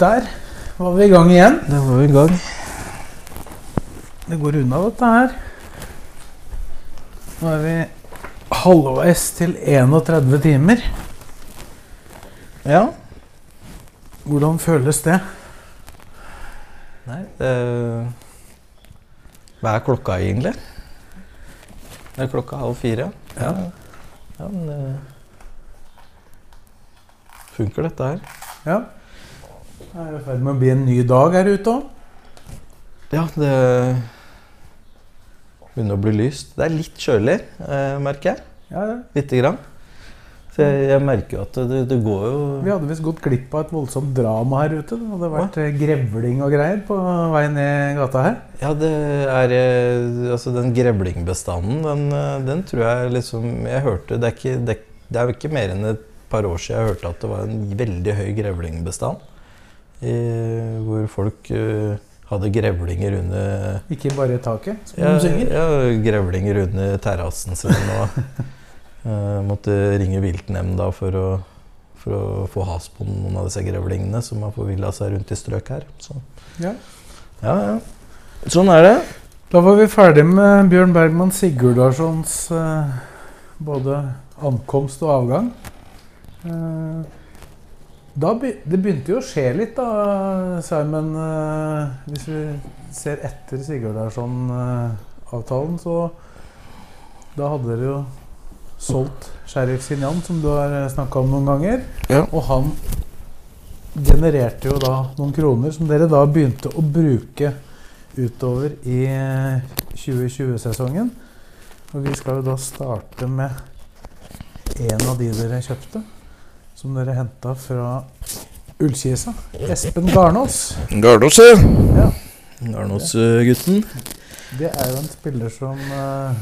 Der var vi i gang igjen. Der var vi i gang. Det går unna, dette her. Nå er vi halvveis til 31 timer. Ja. Hvordan føles det? Nei, det Hva er klokka egentlig? Det er klokka halv fire. Ja. ja men det funker, dette her. Ja. Det er i ferd med å bli en ny dag her ute òg. Ja, det begynner å bli lyst. Det er litt kjølig, eh, merker jeg. Ja, ja. Lite grann. Så jeg, jeg merker jo at det, det går jo Vi hadde visst gått glipp av et voldsomt drama her ute. Det hadde vært ja. grevling og greier på vei ned gata her. Ja, det er eh, Altså, den grevlingbestanden, den, eh, den tror jeg liksom Jeg hørte Det er ikke, det, det er ikke mer enn et par år siden jeg hørte at det var en veldig høy grevlingbestand. Hvor folk eh, hadde grevlinger under Ikke bare taket, som ja, de synger. ja, grevlinger under terrassen sin og uh, måtte ringe viltnemnda for å, for å få has på noen av disse grevlingene som har forvilla seg rundt i strøk her. Så. Ja. ja, ja. Sånn er det. Da var vi ferdig med Bjørn Bergman Sigurdarssons uh, både ankomst og avgang. Eh, da be, det begynte jo å skje litt, da, Simon. Eh, hvis vi ser etter Sigurdasson-avtalen, så Da hadde dere jo solgt Sheriff Sinjan, som du har snakka om noen ganger. Ja. Og han genererte jo da noen kroner som dere da begynte å bruke utover i 2020-sesongen. Og vi skal jo da starte med en av de dere kjøpte, som dere henta fra Ullkisa. Espen Garnås. Garnås, ja. Ja. Garnås-gutten. Det er jo en spiller som uh,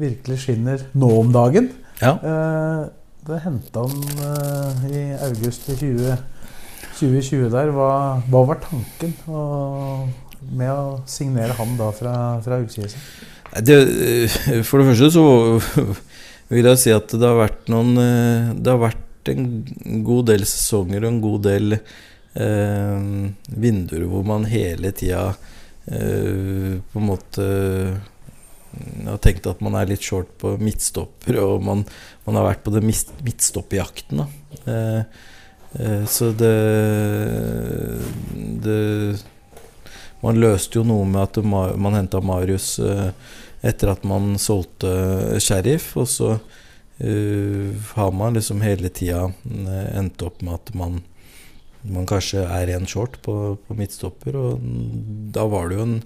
virkelig skinner nå om dagen. Ja. Uh, det henta han uh, i august i 20, 2020 der. Hva, hva var tanken å- med å signere han da fra, fra Ullkisa? Eh, for det første så vil jeg si at det har vært noen eh, Det har vært en god del sesonger og en god del eh, vinduer hvor man hele tida eh, på en måte har tenkt at man er litt short på midtstopper, og man, man har vært på den midtstopperjakten. Eh, eh, så det, det Man løste jo noe med at man henta Marius eh, etter at man solgte Sheriff, og så har man liksom hele tida eh, endt opp med at man, man kanskje er én short på, på midtstopper, og da var det jo en,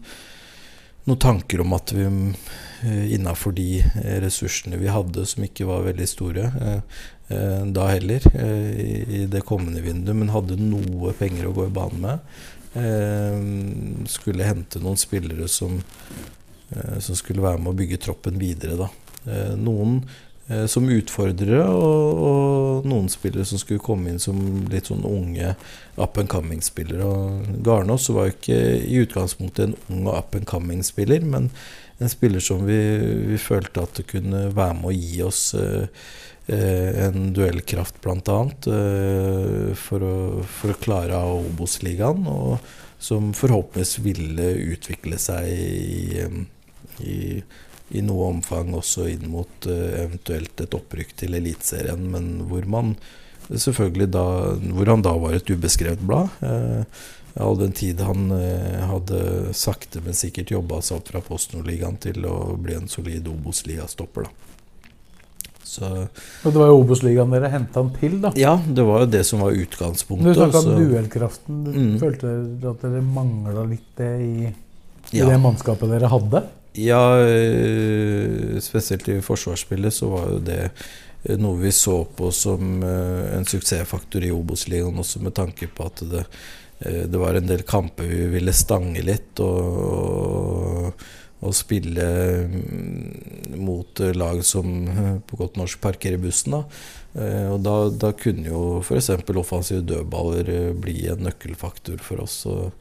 noen tanker om at vi eh, innafor de eh, ressursene vi hadde, som ikke var veldig store eh, eh, da heller, eh, i, det kommende vinduet, men hadde noe penger å gå i banen med, eh, skulle hente noen spillere som eh, som skulle være med å bygge troppen videre. Da. Eh, Noen eh, som utfordrere, og, og noen spillere som skulle komme inn som litt sånn unge up and coming-spillere. Garnås var jo ikke i utgangspunktet en ung og up and coming-spiller, men en spiller som vi, vi følte at det kunne være med å gi oss eh, eh, en duellkraft, bl.a. Eh, for, å- for å klare Obos-ligaen. Og som forhåpentligvis ville utvikle seg i, i, i noe omfang også inn mot eh, eventuelt et opprykk til Eliteserien, men hvor man selvfølgelig da Hvor han da var et ubeskrevet blad. Eh, all den tid han eh, hadde sakte, men sikkert jobba seg opp fra Post Nord-ligaen til å bli en solid Obos-ligastopper, da. Så Og det var jo Obos-ligaen dere henta han til, da. ja, det var jo det som var utgangspunktet. Du snakka om duellkraften. Du Mm. følte dere at dere mangla litt det i, i Ja. det mannskapet dere hadde? Ja, øh, spesielt i forsvarsspillet så var jo det noe vi så på som en suksessfaktor i Obos-ligaen, også med tanke på at det, det var en del kamper vi ville stange litt. og, og spille mm, mot lag som på godt norsk parkerer bussen. Da. Og da, da kunne jo f.eks. offensive dødballer bli en nøkkelfaktor for oss. Og,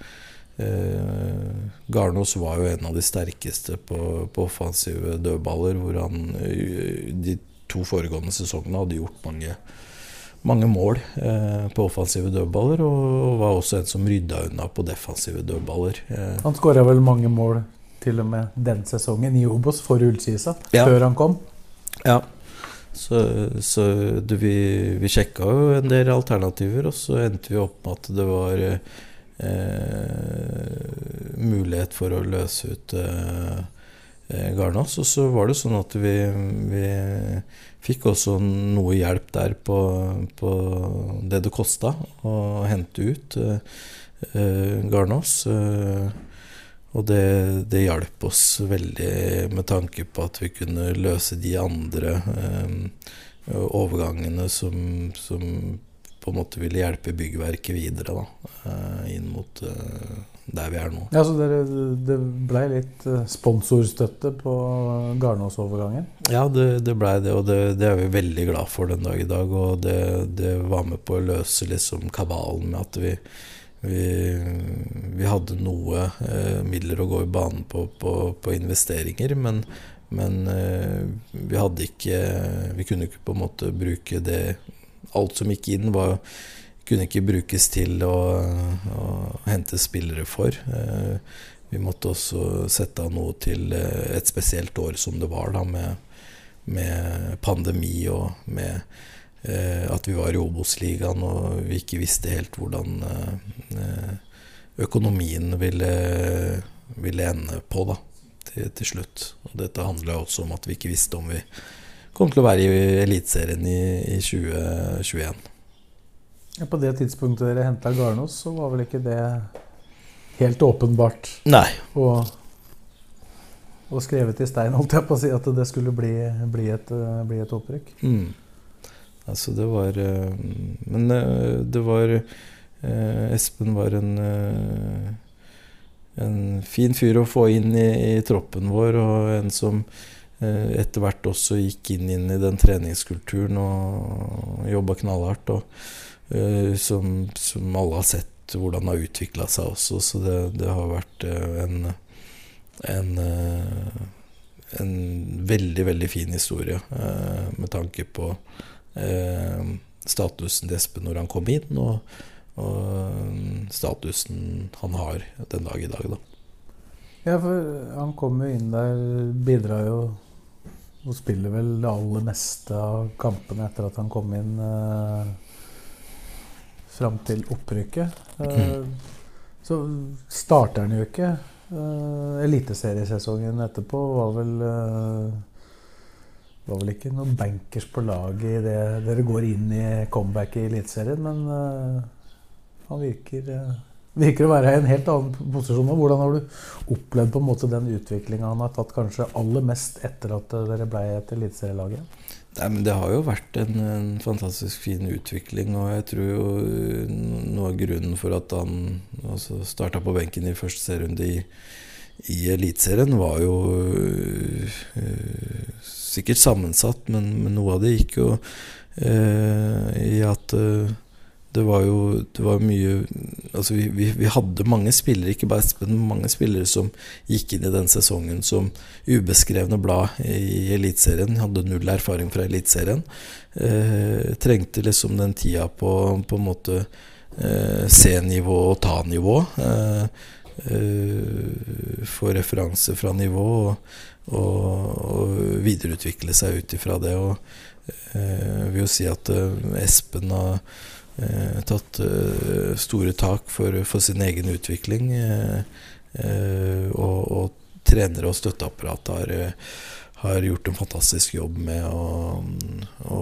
Eh, Garnås var jo en av de sterkeste på, på offensive dødballer, hvor han eh, de to foregående sesongene hadde gjort mange, mange mål eh, på offensive dødballer, og, og, var også en som rydda unna på defensive dødballer. Eh. Han skåra vel mange mål til og med den sesongen i Obos for Ullkisa, ja. før han kom? Ja. Så, så du, vi, vi sjekka jo en del alternativer, og så endte vi opp med at det var eh, eh, mulighet for å løse ut eh, eh, Garnås. Og så var det sånn at vi, vi fikk også noe hjelp der på, på det det kosta å hente ut eh, eh Garnås. Eh, og det, det hjalp oss veldig med tanke på at vi kunne løse de andre overgangene som, som på en måte ville hjelpe byggverket videre da, eh, inn mot eh, der vi er nå. Ja, Så dere, det ble litt eh, sponsorstøtte på Garnås-overgangen? Ja, det, det blei det, og det, det, er vi veldig glad for den dag i dag. Og det, det var med på å løse liksom kabalen med at vi, vi, vi hadde noe eh, midler å gå i banen på, på, på investeringer, men, men eh, vi hadde ikke Vi kunne ikke på en måte bruke det alt som gikk inn, var, kunne ikke brukes til å, å hente spillere for. Eh, vi måtte også sette av noe til eh, et spesielt år som det var, da, med, med pandemi og med eh, at vi var i Obos-ligaen og vi ikke visste helt hvordan økonomien ville, ville ende på da, til, til slutt. Og dette handla også om at vi ikke visste om vi kommer til å være i Eliteserien i, i 2021. Ja, på det tidspunktet dere henta Garnås, så var vel ikke det helt åpenbart? Nei. Og, og skrevet i stein, holdt jeg på å si, at det skulle bli, bli, et, bli et, opprykk? Mm. Altså, det var eh, Men eh, det var eh, Espen var en en fin fyr å få inn i, i troppen vår, og en som etter hvert også gikk inn, inn i den treningskulturen og jobba knallhardt. Og, uh, som, som, alle har sett hvordan det har utvikla seg også, så det, det har vært uh, en, en, en veldig, veldig fin historie med tanke på statusen til Espen når han kom inn, og, og statusen han har den dag i dag, da. Ja, for han kom jo inn der, bidrar jo og spiller vel det aller meste av kampene etter at han kom inn eh, fram til opprykket. Eh, så starter han jo ikke. Eh, Eliteseriesesongen etterpå var vel eh, var vel ikke noen bankers på laget idet dere går inn i comeback i Eliteserien, men eh, han virker eh, virker å være i en helt annen posisjon nå. Hvordan har du opplevd på en måte den utviklinga han har tatt kanskje aller mest etter at dere ble et eliteserielag Det har jo vært en, en, fantastisk fin utvikling, og jeg tror jo noe av grunnen for at han altså, starta på benken i første serierunde i, i Eliteserien, var jo øh, sikkert sammensatt, men, men, noe av det gikk jo øh, i at øh, det var jo det var mye Altså, vi, vi, vi, hadde mange spillere, ikke bare Espen, men mange spillere som gikk inn i den sesongen som ubeskrevne blad i Eliteserien. Hadde null erfaring fra Eliteserien. Eh, trengte liksom den tida på på en måte eh, C-nivå og ta-nivå. Eh, eh, få referanse fra nivå og, og, og videreutvikle seg ut ifra det. Og eh, vil jo si at eh, Espen har tatt eh, store tak for, for, sin egen utvikling. Eh, eh, og, og, trenere og støtteapparat har, har, gjort en fantastisk jobb med å, å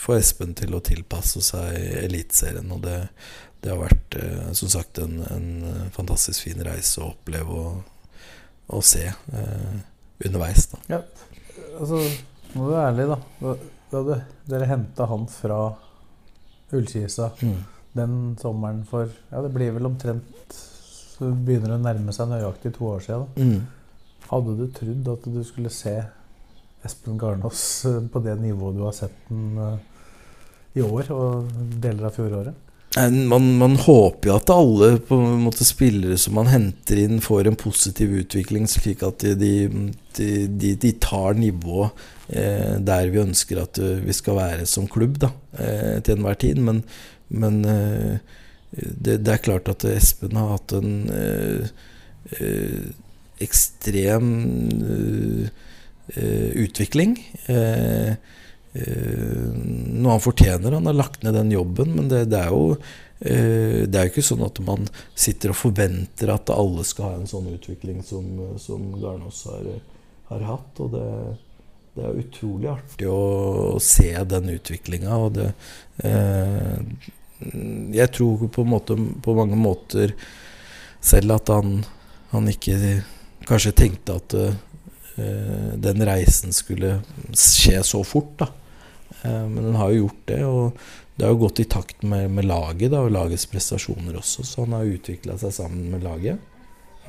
få Espen til å tilpasse seg Eliteserien. Og det, det, har vært eh, som sagt en, en, fantastisk fin reise å oppleve og, og se eh, underveis. Da. Ja, altså, må du ærlig, da. da det, dere henta han fra Ullkisa Mm. den sommeren for Ja, det blir vel omtrent Så begynner det å nærme seg nøyaktig to år siden. Mm. Hadde du trodd at du skulle se Espen Garnås eh, på det nivået du har sett den eh, i år og deler av fjoråret? Nei, Man, man håper jo at alle på en måte spillere som man henter inn, får en positiv utvikling, slik at de, de, de, de tar nivået eh, der vi ønsker at eh, vi skal være som klubb da, eh, til enhver tid. Men, men eh, det, det er klart at Espen har hatt en eh, eh, ekstrem eh, eh, utvikling. Eh, eh, noe han fortjener. Han har lagt ned den jobben, men det, det er jo eh, det er ikke sånn at man sitter og forventer at alle skal ha en sånn utvikling som, som Garnås har, har hatt. Og det, det er utrolig artig å, se den utviklinga. Og eh, Jeg tror på, måte, på mange måter selv at han, han ikke kanskje tenkte at eh, den reisen skulle skje så fort. da. Eh, men han har jo gjort det, og det har jo gått i takt med, med laget da, og lagets prestasjoner også. Så han har utvikla seg sammen med laget.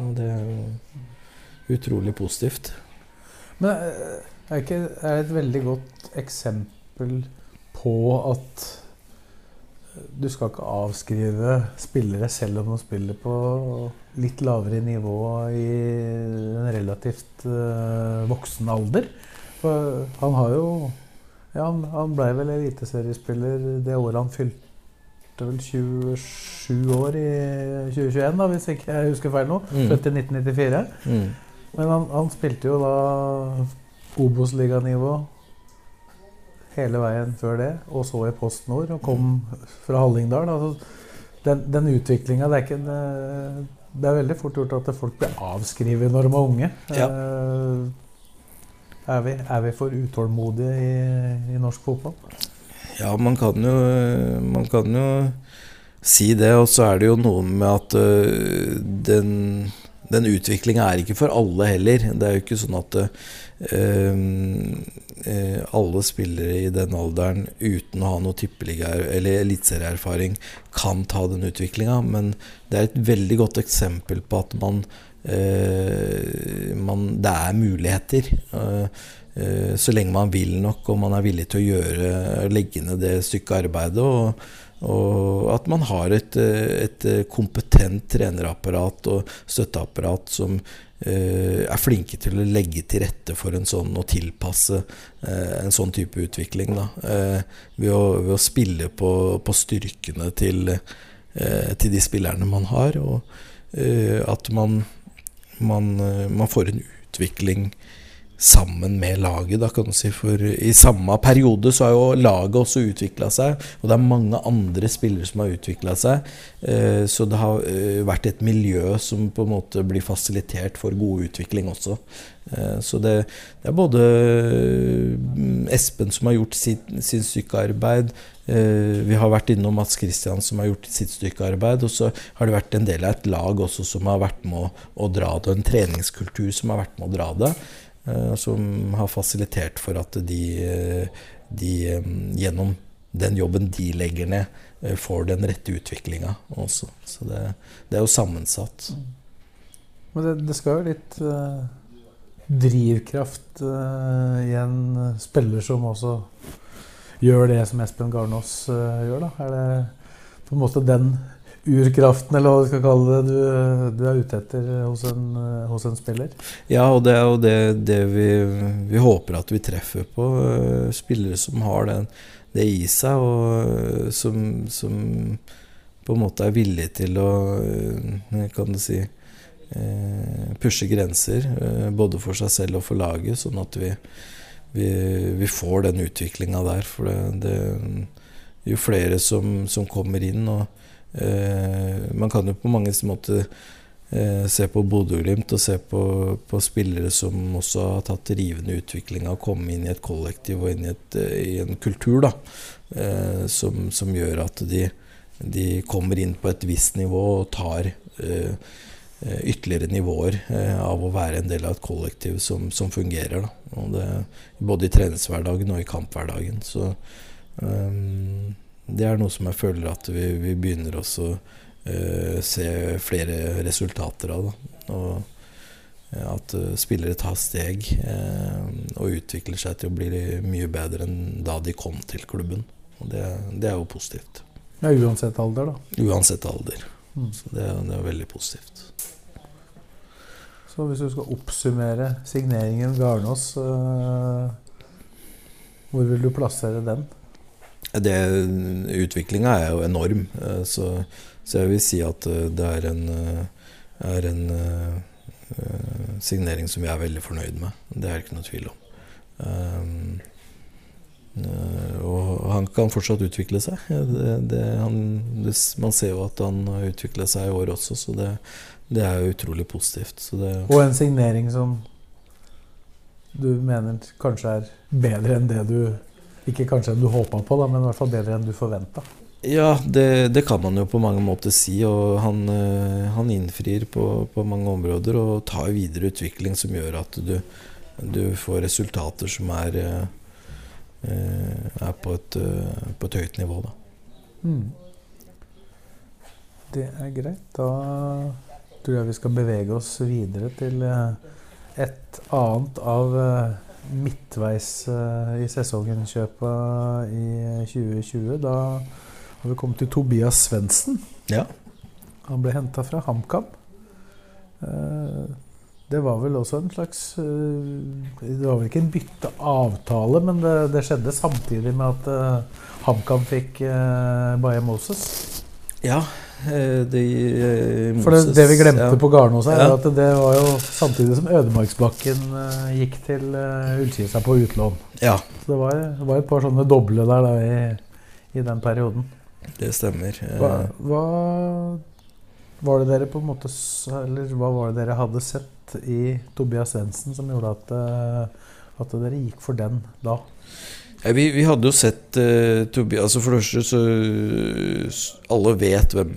Og det er jo utrolig positivt. Men eh, er ikke er et veldig godt eksempel på at du skal ikke avskrive spillere selv om de spiller på litt lavere nivå i en relativt voksen alder. For han har jo ja, Han, han blei vel eliteseriespiller det året han fylte vel 27 år i 2021, da, hvis ikke jeg husker feil nå. Mm. Født i 1994. Mm. Men han, han spilte jo da Obos-liganivå hele veien før det, og så i Post Nord, og kom fra Hallingdal. Altså, den den utviklinga det, eh, det er veldig fort gjort at folk blir avskrevet når de er unge. Ja. Eh, Er, vi, er vi for utålmodige i, i norsk fotball? Ja, man kan jo Man kan jo si det, og så er det jo noe med at øh, den, den utviklinga er ikke for alle heller. Det er jo ikke sånn at øh, alle spillere i den alderen uten å ha noe tippeliga- eller eliteserieerfaring kan ta den utviklinga, men det er et veldig godt eksempel på at man man, det er muligheter. øh, øh, så lenge man vil nok og man er villig til å gjøre legge ned det stykket arbeidet. Og, og at man har et, et kompetent trenerapparat og støtteapparat som øh, er flinke til å legge til rette for en sånn og tilpasse øh, en sånn type utvikling. Øh, ved, å, ved å spille på, på styrkene til, til de spillerne man har. Og at man man, eh, man får en utvikling sammen med laget, da, kan du si. For i samme periode så har jo laget også utvikla seg, og det er mange andre spillere som har utvikla seg. Eh, så det har eh, vært et miljø som på en måte blir fasilitert for god utvikling også. Eh, så det, det er både Espen som har gjort sitt, sin stykkearbeid. Vi har vært innom Mats Christian som har gjort sitt stykkearbeid. Og så har det vært en del av et lag også som har vært med å, å dra det, og en treningskultur som har vært med å dra det. Eh, Som har fasilitert for at de, eh, de eh, gjennom den jobben de legger ned, får den rette utviklinga også. Så det, det er jo sammensatt. Men det, det skal jo litt eh, drivkraft eh, i en spiller som også gjør det som Espen Garnås eh, gjør. Da. Er det på en måte den urkraften, eller hva du skal kalle det, du, du er ute etter hos en, hos en spiller? Ja, og det er jo det, det vi, vi håper at vi treffer på. eh, Spillere som har den, det i seg, og eh, som, som på en måte er villige til å eh, Kan du si Pushe grenser, både for seg selv og for laget, sånn at vi, vi, vi får den utviklinga der. For det, det jo flere som, som kommer inn, og man kan jo på mange måter eh, se på Bodø-Glimt og se på, på spillere som også har tatt rivende utvikling av å komme inn i et kollektiv og inn i, et, eh, i en kultur da, eh, som, som gjør at de, de kommer inn på et visst nivå og tar eh, eh, ytterligere nivåer eh, av å være en del av et kollektiv som, som fungerer. Det, både i treningshverdagen og i kamphverdagen. Så um, det er noe som jeg føler at vi, vi begynner også uh, se flere resultater av. Da. Og at uh, spillere tar steg uh, og utvikler seg til å bli mye bedre enn da de kom til klubben. Og det, det er jo positivt. Ja, Uansett alder, da. Uansett alder. Mm. Så det, det, er veldig positivt. Så hvis du skal oppsummere signeringen Garnås, uh, hvor vil du plassere den? Utviklinga er jo enorm. Uh, så, så, jeg vil si at uh, det er en, er en signering som jeg er veldig fornøyd med. Det er det ikke noe tvil om. Um, Eh, og han kan fortsatt utvikle seg. Det, det, han, det, man ser jo at han har utviklet seg i år også, så det, det er utrolig positivt. og en signering som du mener kanskje er bedre enn det du Ikke kanskje enn du håpa på, da, men i hvert fall bedre enn du forventa. Ja, det, det, kan man jo på mange måter si. Og han, eh, han innfrir på, på, mange områder og tar videre utvikling som gjør at du, du får resultater som er eh, Eh, er på et, på et, høyt nivå. Da. Mm. Det er greit. Da tror jeg vi skal bevege oss videre til et annet av midtveis i sesongenkjøpa i 2020. Da har vi kommet til Tobias Svendsen. Ja. Han ble henta fra HamKam. Det var vel også en slags eh, Det var vel ikke en bytteavtale, men det, det skjedde samtidig med at HamKam fikk Baye Moses. Ja, det, eh, For det, det, vi glemte ja. på Garnås her, ja. at det var jo samtidig som Ødemarksbakken eh, gikk til eh, Ullkisa på utlån. Ja. Så det var, det var, et par sånne doble der da, i, i, den perioden. Det stemmer. Hva, hva var det dere på en måte Eller hva var det dere hadde sett i Tobias Svendsen som gjorde at, eh, at, dere gikk for den da? Ja, vi, vi, hadde jo sett uh, Tobias altså For det første så Alle vet hvem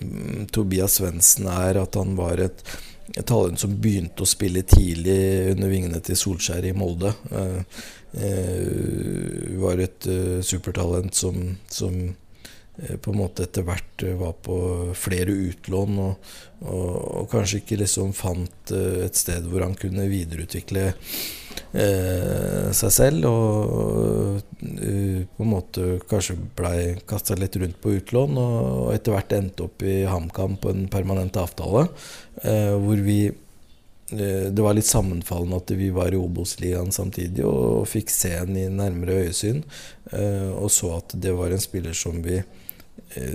Tobias Svendsen er. At han var et, et talent som begynte å spille tidlig under vingene til Solskjær i Molde. Uh, var et supertalent som, som Eh, på en måte etter hvert eh, var på flere utlån, og, og, og, kanskje ikke liksom fant eh, et sted hvor han kunne videreutvikle eh, seg selv. Og uh, på en måte kanskje blei kasta litt rundt på utlån, og, og etter hvert endte opp i HamKam på en permanent avtale, eh, hvor vi det var litt sammenfallende at vi var i Obos-ligaen samtidig og fikk se en i nærmere øyesyn. Og så at det var en spiller som vi Eh,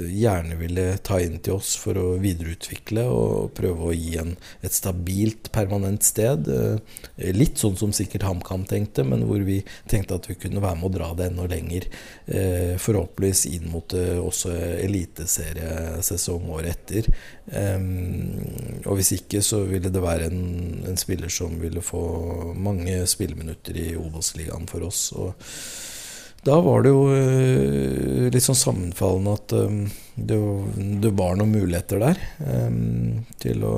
gjerne ville ta inn til oss for å videreutvikle og prøve å gi en, et stabilt, permanent sted. Eh, litt sånn som sikkert HamKam tenkte, men hvor vi tenkte at vi kunne være med å dra det enda lenger. Eh, forhåpentligvis inn mot også eliteseriesesong året etter. Og hvis ikke, så ville det være en, en spiller som ville få mange spilleminutter i Obos-ligaen for oss. og da var det jo uh, litt sånn sammenfallende at um, det, det, var noen muligheter der um, til, å,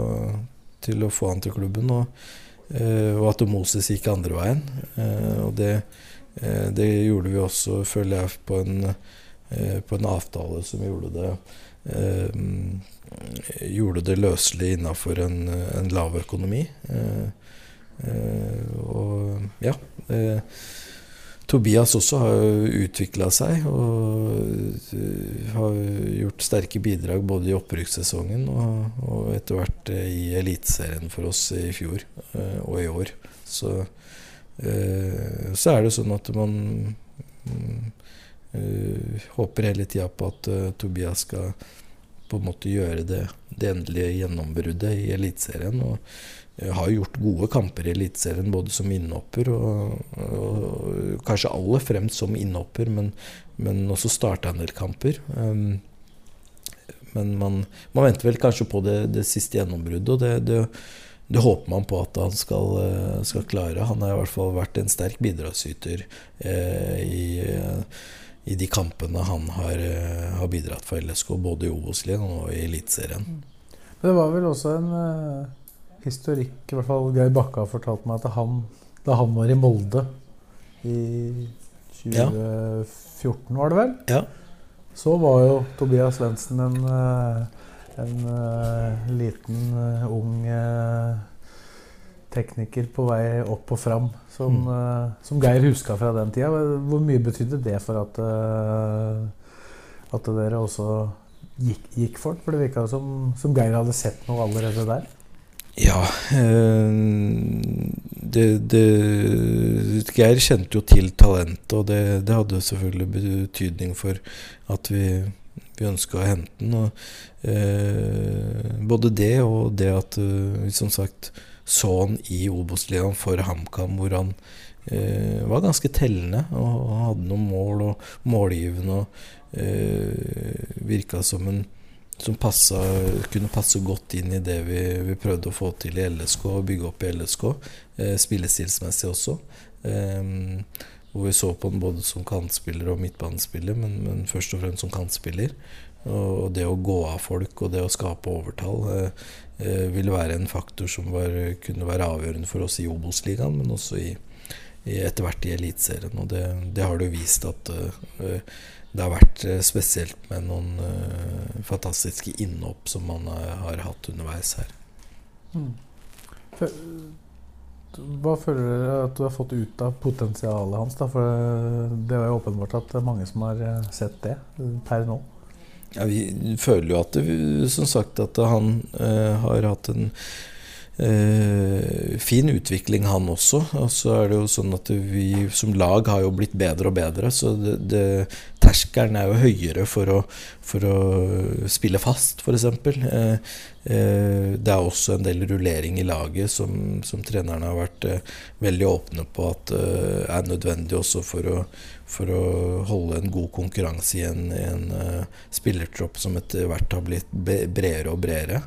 til, å, få han til klubben. Og, og at Moses gikk andre veien. Og det, det, gjorde vi også, føler jeg, på en, på en avtale som gjorde det Gjorde det løselig innafor en, en, lav økonomi. og ja. Tobias også har jo utvikla seg og eh, har gjort sterke bidrag både i opprykkssesongen og, og etter hvert eh, i Eliteserien for oss i fjor eh, og i år. Så, så er det sånn at man håper hele tida på at Tobias skal på en måte gjøre det, det endelige gjennombruddet i Eliteserien. Har gjort gode kamper i Eliteserien, både som innhopper og, og, kanskje aller fremst som innhopper, men, men også starta en del kamper. Um, men man, man, venter vel kanskje på det, det siste gjennombruddet, og det, det, det, håper man på at han skal, eh, skal, klare. Han har i hvert fall vært en sterk bidragsyter eh, i, i, de kampene han har, eh, har bidratt for LSK, både i Obos-ligaen og i Eliteserien. Det var vel også en historikk, i hvert fall Geir Bakke har fortalt meg, at han, da han var i Molde i 2014, var det vel? Ja. Så var jo Tobias Svendsen en, eh, en uh, liten, uh, ung tekniker på vei opp og fram, som, Mm. som Geir huska fra den tida. Hvor mye betydde det for at, at dere også gikk, gikk for? For det virka som, som Geir hadde sett noe allerede der. Ja eh, det, det, Geir kjente jo til talentet, og det, det hadde selvfølgelig betydning for at vi, vi ønska å hente den. Og, eh, både det og det at eh, vi som sagt så han i Obos-ligaen for HamKam, hvor han eh, var ganske tellende og, hadde noen mål og målgivende og eh, virka som en som passa, kunne passe godt inn i det vi, vi, prøvde å få til i LSK, og bygge opp i LSK. Eh, spillestilsmessig også. Eh, hvor vi så på den både som kantspiller og midtbanespiller, men, men, først og fremst som kantspiller. Og det å gå av folk og det å skape overtall eh, eh ville være en faktor som var, kunne være avgjørende for oss i Obos-ligaen, men også i, i etter hvert i Eliteserien. Og det, det, har det vist at uh, det har vært spesielt med noen uh, fantastiske innhopp som man har, har hatt underveis her. Mm. Hva føler dere at du har fått ut av potensialet hans? Da? For det er jo åpenbart at det er mange som har sett det per nå. Ja, vi føler jo at det, som sagt at han uh, har hatt en Uh, fin utvikling, han også. Og så er det jo sånn at vi som lag har jo blitt bedre og bedre. Så terskelen er jo høyere for å, for å spille fast, f.eks. Uh, uh, det er også en del rullering i laget som, som trenerne har vært veldig åpne på at er nødvendig også for å, for å holde en god konkurranse i en, en spillertropp som etter hvert har blitt bredere og bredere.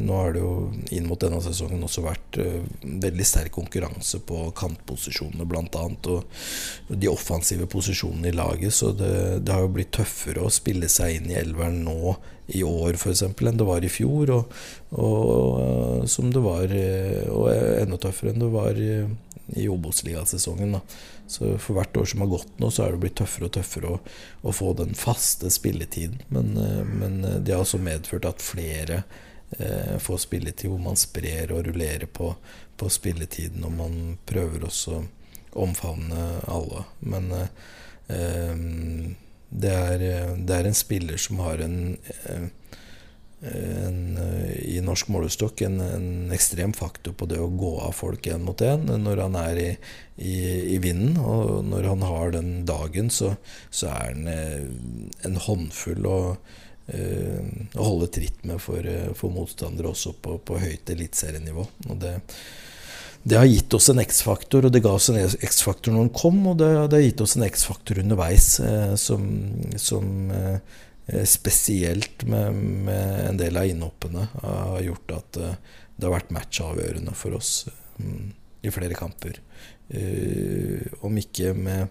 Nå har det jo inn mot denne sesongen også vært uh, veldig sterk konkurranse på kantposisjonene bl.a. Og de offensive posisjonene i laget. Så det, det, har jo blitt tøffere å spille seg inn i elveren nå i år f.eks. enn det var i fjor. Og, og uh, som det var Og enda tøffere enn det var i, i Obos-ligasesongen. Så for hvert år som har gått nå, så er det blitt tøffere og tøffere å, å få den faste spilletiden. Men, men det har også medført at flere eh, få spilletid, hvor man sprer og rullerer på, på spilletiden, og man prøver også å omfavne alle. Men eh, det, er, det, er, en spiller som har en, en i norsk målestokk en, en, ekstrem faktor på det å gå av folk én mot én når han er i, i, i, vinden. Og når han har den dagen, så, så er han en håndfull. og Eh, å holde tritt med for, eh, for motstandere også på, på høyt eliteserienivå. Det, det har gitt oss en X-faktor, og det ga oss en X-faktor når den kom, og det, det, har gitt oss en X-faktor underveis eh, som, som eh, spesielt med, med, en del av innhoppene har gjort at eh, det har vært matchavgjørende for oss eh, i flere kamper. om ikke med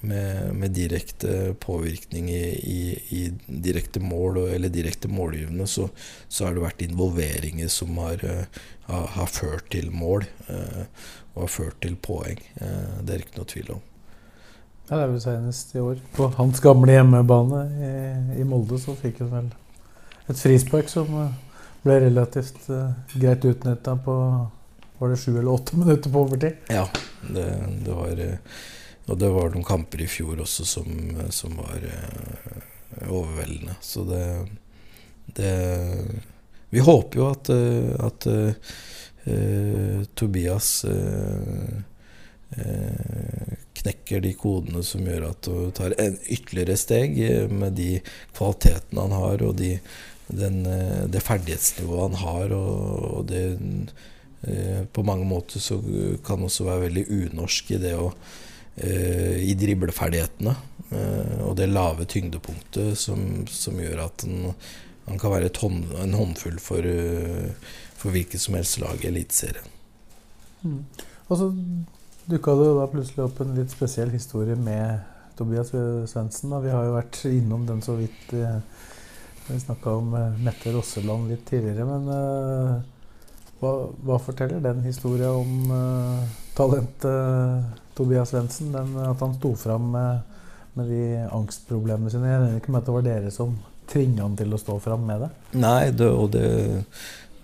med, med, direkte påvirkning i, i, i, direkte mål eller direkte målgivende, så, så, har det vært involveringer som har, uh, har, har ført til mål. Uh, og har ført til poeng. Uh, det er ikke noe tvil om. Ja, Det er vel senest i år. På hans gamle hjemmebane i, i Molde så fikk han vel et frispark som ble relativt greit utnytta på var det sju eller åtte minutter på overtid. Ja, det, det var og det var noen kamper i fjor også som, som var uh, overveldende. Så det, det, Vi håper jo at, uh, at uh, Tobias knekker de kodene som gjør at du tar en ytterligere steg med de kvalitetene han har, og de, den, det ferdighetsnivået han har, og, og det På mange måter så kan også være veldig unorsk i det å Eh, i dribleferdighetene eh, og det lave tyngdepunktet som, som gjør at han, kan være hånd, en håndfull for, eh, for hvilket som helst lag i Eliteserien. Mm. Og så dukka det jo da plutselig opp en litt spesiell historie med Tobias Svendsen. Vi har jo vært innom den så vidt. Vi snakka om Mette Rosseland litt tidligere. Men Hva, hva forteller den historien om talentet Tobias Svendsen? At han sto fram med, med, de angstproblemene sine? Jeg regner ikke med at det var dere som tvinga han til å stå fram med det? Nei, det, og det,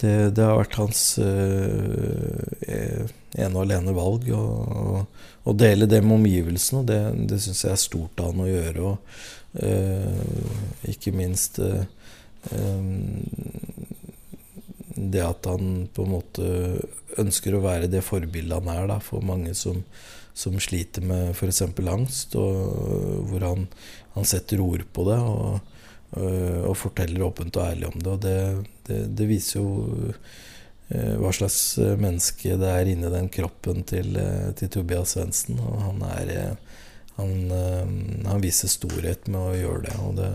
det, det, har vært hans øh, ene og alene valg. Å dele det med omgivelsene, det, det syns jeg er stort av han å gjøre. Og, øh, ikke minst uh, det at han på en måte ønsker å være det forbildet han er da, for mange som, som sliter med f.eks. angst, og hvor han, han, setter ord på det og, og, forteller åpent og ærlig om det. Og det, det, det viser jo eh, hva slags menneske det er inni den kroppen til, til Tobias Svendsen. Og han, han, han viser storhet med å gjøre det. Og det,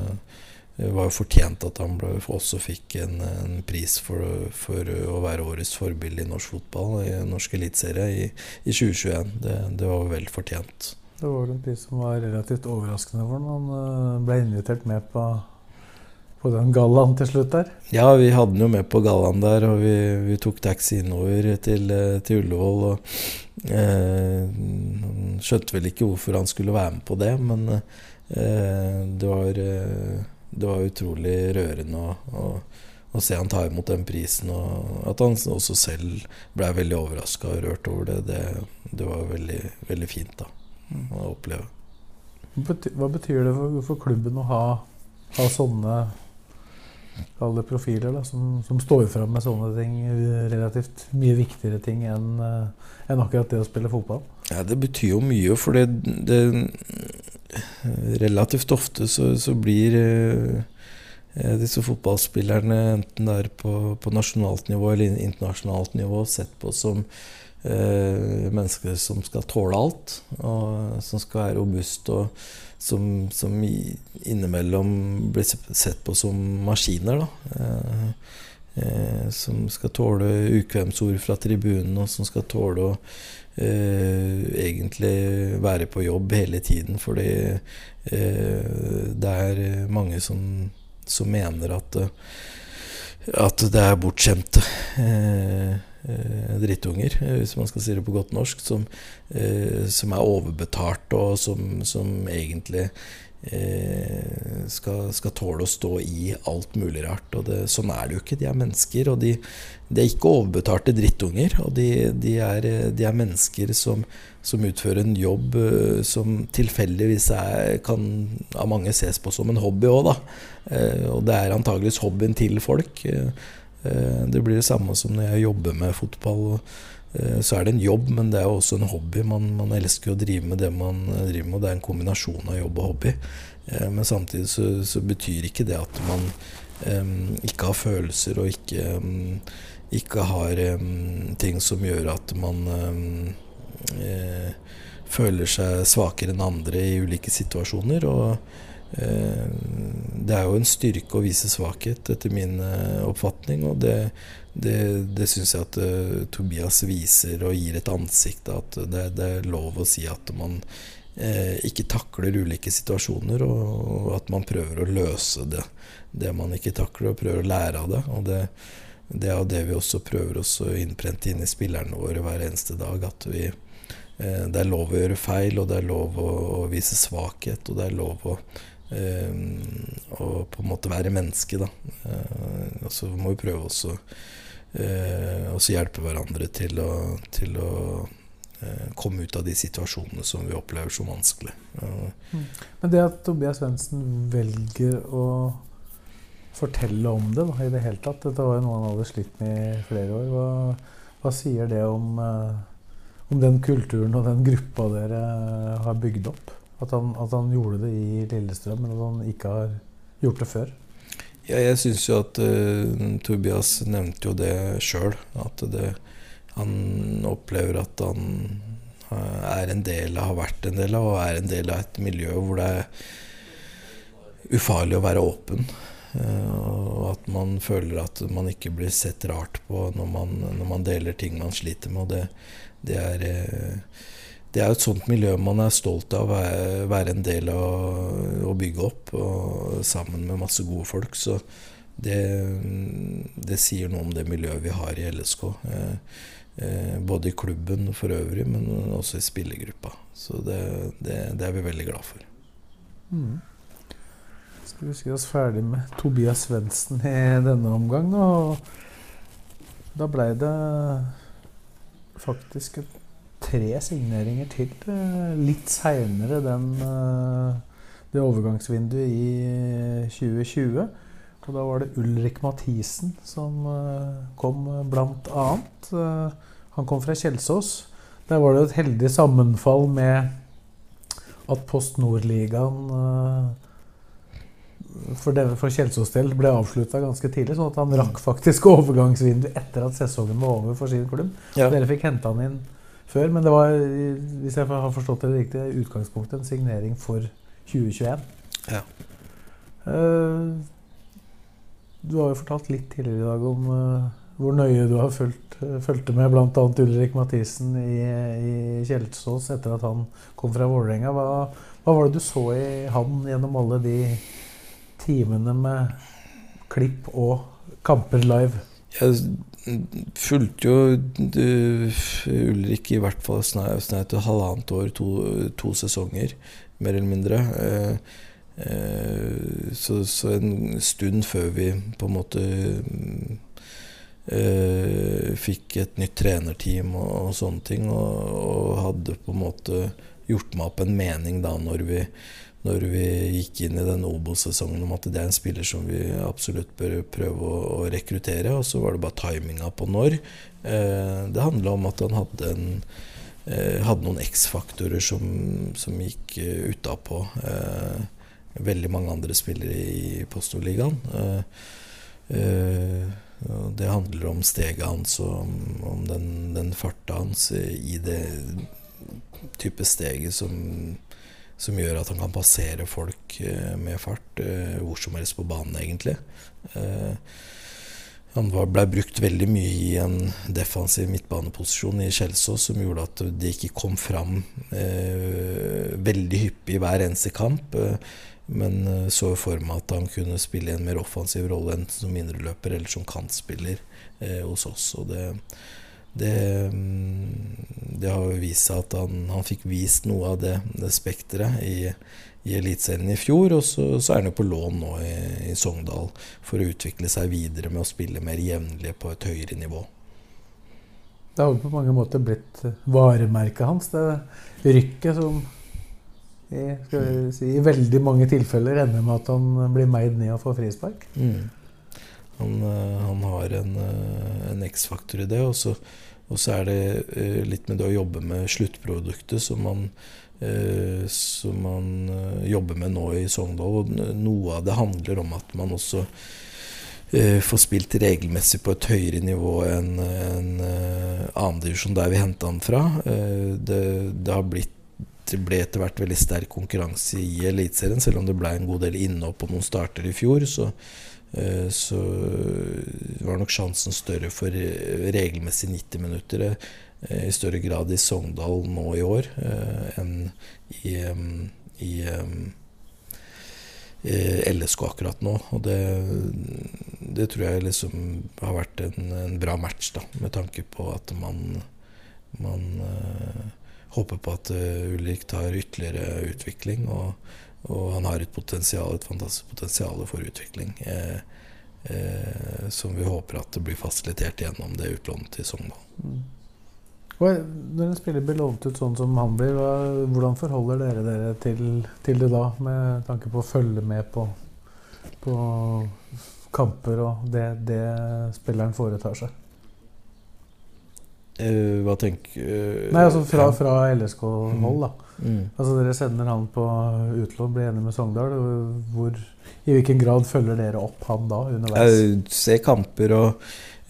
det var jo fortjent at han ble, også fikk en, en pris for, for, å være årets forbilde i norsk fotball, i norsk eliteserie, i, i 2021. Det, det, var vel fortjent. Det var en pris som var relativt overraskende for ham. Han eh, ble invitert med på, på den gallaen til slutt der. Ja, vi hadde han jo med på gallaen der, og vi, vi tok taxi innover til, eh, til Ullevål. og eh, Skjønte vel ikke hvorfor han skulle være med på det, men eh, det var eh, det var utrolig rørende å, å, å, se han ta imot den prisen. Og at han også selv ble veldig overraska og rørt over det, det, det, var veldig, veldig fint da, å oppleve. Hva betyr det for, for klubben å ha, ha sånne alle profiler da, som, som, står fram med sånne ting, relativt mye viktigere ting enn en akkurat det å spille fotball? Ja, Det betyr jo mye, for det, det relativt ofte så, så blir eh, disse fotballspillerne, enten det er på, på, nasjonalt nivå eller internasjonalt nivå, sett på som eh, mennesker som skal tåle alt, og som skal være robuste, og som, som innimellom blir sett på som maskiner. da eh, eh som skal tåle ukvemsord fra tribunen, og som skal tåle å eh, egentlig være på jobb hele tiden. Fordi eh, det er mange som, som mener at, at det er bortskjemte eh, eh, drittunger, hvis man skal si det på godt norsk, som, eh, som er overbetalt, og som, som egentlig Eh, skal, skal, tåle å stå i alt mulig rart. Og det, sånn er det jo ikke. De er mennesker, og de, de er ikke overbetalte drittunger. Og de, de, er, de er, mennesker som, som, utfører en jobb uh, som tilfeldigvis kan av mange ses på som en hobby òg, da. Og det er antageligvis hobbyen til folk. Det blir det samme som når jeg jobber med fotball. Og, så er det en jobb, men det er jo også en hobby. Man, man elsker å drive med det man driver med, og det er en kombinasjon av jobb og hobby. Eh, men samtidig så, så betyr ikke det at man um, ikke har følelser og ikke, um, ikke har um, ting som gjør at man uh, føler seg svakere enn andre i ulike situasjoner. Og det er jo en styrke å vise svakhet, etter min oppfatning. Og det, det, det syns jeg at Tobias viser og gir et ansikt. At det, det er lov å si at man uh, ikke takler ulike situasjoner, og, at man prøver å løse det, det man ikke takler, og prøver å lære av det. Og det, det er jo det vi også prøver å innprente inn i spillerne våre hver eneste dag. At vi, uh, det er lov å gjøre feil, og det er lov å, å vise svakhet, og det er lov å å på en måte være menneske, da. Og så må vi prøve også eh, også hjelpe hverandre til å, til å Eh, komme ut av de situasjonene som vi opplever som vanskelig. Mm. Men det at Tobias Svendsen velger å fortelle om det da, i det hele tatt Dette var jo noe han hadde slitt med i flere år. Hva, hva sier det om, uh, om, den kulturen og den gruppa dere har bygd opp? At han, at han, gjorde det i Lillestrøm, men at han ikke har gjort det før? Ja, jeg syns jo at uh, Tobias nevnte jo det sjøl. At det, han opplever at han eh, er en del av, har vært en del av, og er en del av et miljø hvor det er ufarlig å være åpen. Eh, og at man føler at man ikke blir sett rart på når man, når man deler ting man sliter med. Og det, det, er, det er et sånt miljø man er stolt av å være, være en del av å bygge opp, og sammen med masse gode folk. Så det, det sier noe om det miljøet vi har i LSK. Eh, eh, både i klubben for øvrig, men også i spillergruppa. Så det, det, det er vi veldig glad for. Mm. Skal vi si oss ferdig med Tobias Svendsen i denne omgang, da. Da blei det faktisk tre signeringer til eh, litt seinere den det overgangsvinduet i 2020. Og da var det Ulrik Mathisen som kom, blant annet. Han kom fra Kjelsås. Der var det et heldig sammenfall med at Post Nord-ligaen for, for Kjelsås del ble avslutta ganske tidlig, sånn at han rakk faktisk overgangsvinduet etter at sesongen var over for sin klubb. Ja. Dere fikk henta han inn før, men det var, hvis jeg har forstått det riktig, utgangspunktet en signering for 2021. Ja. Uh, du har jo fortalt litt tidligere i dag om uh, hvor nøye du har fulgt, uh, fulgte med bl.a. Ulrik Mathisen i, i Kjelsås etter at han kom fra Vålerenga. Hva, hva var det du så i han gjennom alle de timene med klipp og kamper live? Jeg fulgte jo du, Ulrik i hvert fall snaut et halvannet år, to, to, sesonger, mer eller mindre. Eh, eh, så, så, en stund før vi på en måte eh, fikk et nytt trenerteam og, og sånne ting, og, og, hadde på en måte gjort meg opp en mening da når vi når vi gikk inn i den Obo-sesongen om at det er en spiller som vi absolutt bør prøve å, å rekruttere. Og så var det bare timinga på når. Eh, det handla om at han hadde, en, eh, hadde noen X-faktorer som, som, gikk uh, utapå eh, veldig mange andre spillere i Postoligaen. Eh, eh, det handler om steget hans og om, om den, den farta hans i det type steget som som gjør at han kan passere folk eh, med fart eh, hvor som helst på banen, egentlig. Eh, han ble brukt veldig mye i en defensiv midtbaneposisjon i Kjelsås som gjorde at det ikke kom fram eh, veldig hyppig i hver eneste kamp. Eh, men så for meg at han kunne spille en mer offensiv rolle enn som indreløper eller som kantspiller eh, hos oss. Og det, det, mm, det har jo vist seg at han, han, fikk vist noe av det, det spekteret i, i Eliteserien i fjor. Og så, så, er han jo på lån nå i, i, Sogndal for å utvikle seg videre med å spille mer jevnlig på et høyere nivå. Det har jo på mange måter blitt varemerket hans, det rykket som i, si, i veldig mange tilfeller ender med at han blir meid ned og får frispark. Mm. Han, eh, han, har en, eh, en X-faktor i det. Og så, og så, er det eh, litt med det å jobbe med sluttproduktet som man, som man jobber med nå i Sogndal. Og noe av det handler om at man også får spilt regelmessig på et høyere nivå enn en annendivisjon der vi henta han fra. Det, det, blitt det ble etter hvert veldig sterk konkurranse i Eliteserien, selv om det ble en god del innhopp på noen starter i fjor. Så, så var nok sjansen større for regelmessig 90 minutter eh, i større grad i Sogndal nå i år eh, enn i, i, i LSK akkurat nå. Og det, det, tror jeg liksom har vært en, en, bra match, da, med tanke på at man, man håper på at Ulrik tar ytterligere utvikling. og og han har et potensial, et fantastisk potensial for utvikling. Eh, eh, som vi håper at det blir fasilitert gjennom det utlånet til Sogndal. Mm. Når en spiller blir lånt ut sånn som han blir, hvordan forholder dere dere til, til, det da? Med tanke på å følge med på, på kamper og det, det spilleren foretar seg? Uh, hva tenker uh, Nei, altså Fra, fra LSK-hold, da. Mm. Altså Dere sender han på utlån, blir enig med Sogndal. Hvor, I hvilken grad følger dere opp han da underveis? Jeg ser kamper og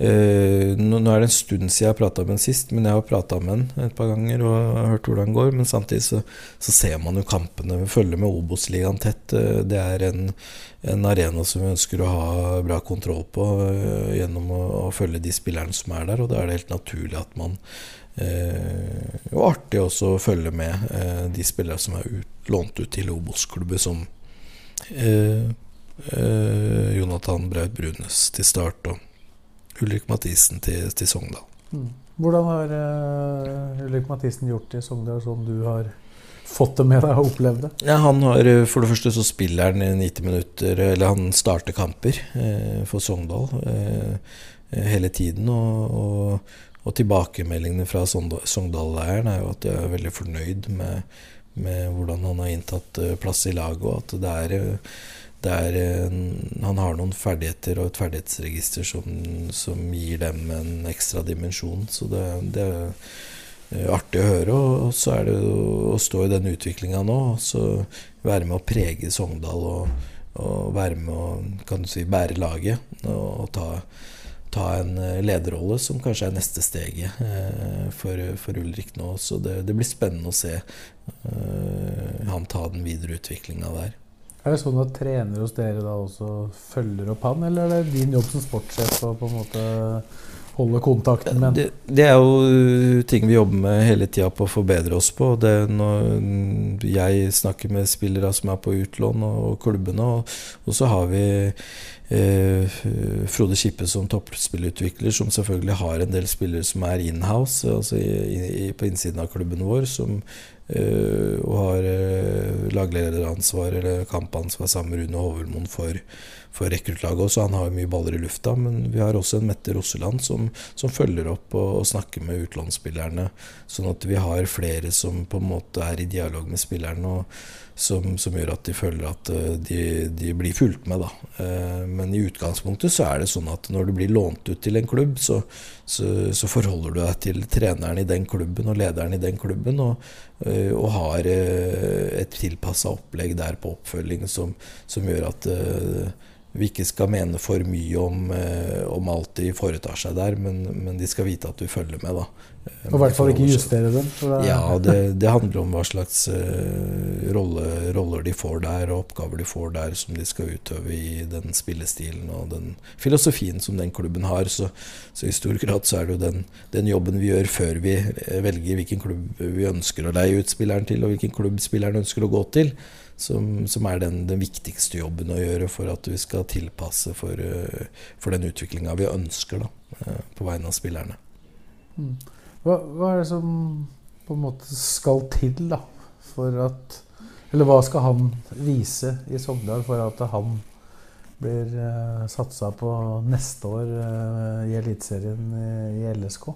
øh, nå, nå, er det en stund siden jeg har prata med han sist, men jeg har prata med han et par ganger og har hørt hvordan det går. Men samtidig så, så ser man jo kampene. Vi følger med Obos-ligaen tett. Uh, det er en, en, arena som vi ønsker å ha bra kontroll på øh, gjennom å, å, følge de spillerne som er der. Og da er det helt naturlig at man Og artig også å følge med de spillere som er ut, lånt ut til Obos-klubber, som Jonathan Braut Brunes til start. og Ulrik Mathisen til, til Sogndal. Mm. Hvordan har uh, Ulrik Mathisen gjort det i Sogndal, som du har fått det med deg og opplevd det? Ja, han har, For det første så spiller han 90 minutter, eller han starter kamper eh, for Sogndal eh, hele tiden. Og, og, og tilbakemeldingene fra Sogndal-leiren er jo at de er veldig fornøyd med, med hvordan han har inntatt plass i laget, og at det er er, han har noen ferdigheter og et ferdighetsregister som, som gir dem en ekstra dimensjon. Så det, det, er artig å høre. Og så er det å stå i den utviklinga nå. Så være med å prege Sogndal og, og være med å kan du si, bære laget. Og, og ta, ta, en lederrolle som kanskje er neste steget eh, for, for, Ulrik nå. Så det, det, blir spennende å se eh, han ta den videre utviklinga der. Er det sånn at trenere hos dere da også følger opp han, eller er det din jobb som sportssjef å på en måte holde kontakten med det, det, er jo ting vi jobber med hele tida på å forbedre oss på. Det når jeg snakker med spillere som er på utlån, og klubbene, og, og så har vi eh, Frode Kippe som toppspillutvikler, som selvfølgelig har en del spillere som er inhouse, altså på innsiden av klubben vår, som og har uh, laglederansvar eller kampansvar sammen med Rune Hovelmoen for, for rekruttlaget. Han har mye baller i lufta. Men vi har også en Mette Rosseland som, som følger opp og, og, snakker med utlånsspillerne. Sånn at vi har flere som på en måte er i dialog med spillerne. Og, som, som, gjør at de føler at uh, de, de, blir fulgt med. Da. men i utgangspunktet så er det sånn at når du blir lånt ut til en klubb, så, så, så forholder du deg til treneren i den klubben og lederen i den klubben, og, uh, og har et tilpassa opplegg der på oppfølging som, som gjør at vi ikke skal mene for mye om, om, alt de foretar seg der, men, men, de skal vite at du følger med. da. Og i hvert fall ikke justere dem? Ja, det, det, handler om hva slags uh, rolle, roller de får der, og oppgaver de får der som de skal utøve i den spillestilen og den filosofien som den klubben har. Så, så i stor grad så er det jo den, den, jobben vi gjør før vi velger hvilken klubb vi ønsker å leie ut spilleren til, og hvilken klubb spilleren ønsker å gå til, som, som er den, den, viktigste jobben å gjøre for at vi skal tilpasse for, uh, for den utviklinga vi ønsker da, uh, på vegne av spillerne. Mm. Hva, hva, er det som på en måte skal til da, for at Eller hva skal han vise i Sogndal for at han blir uh, satsa på neste år uh, i Eliteserien i, i, LSK?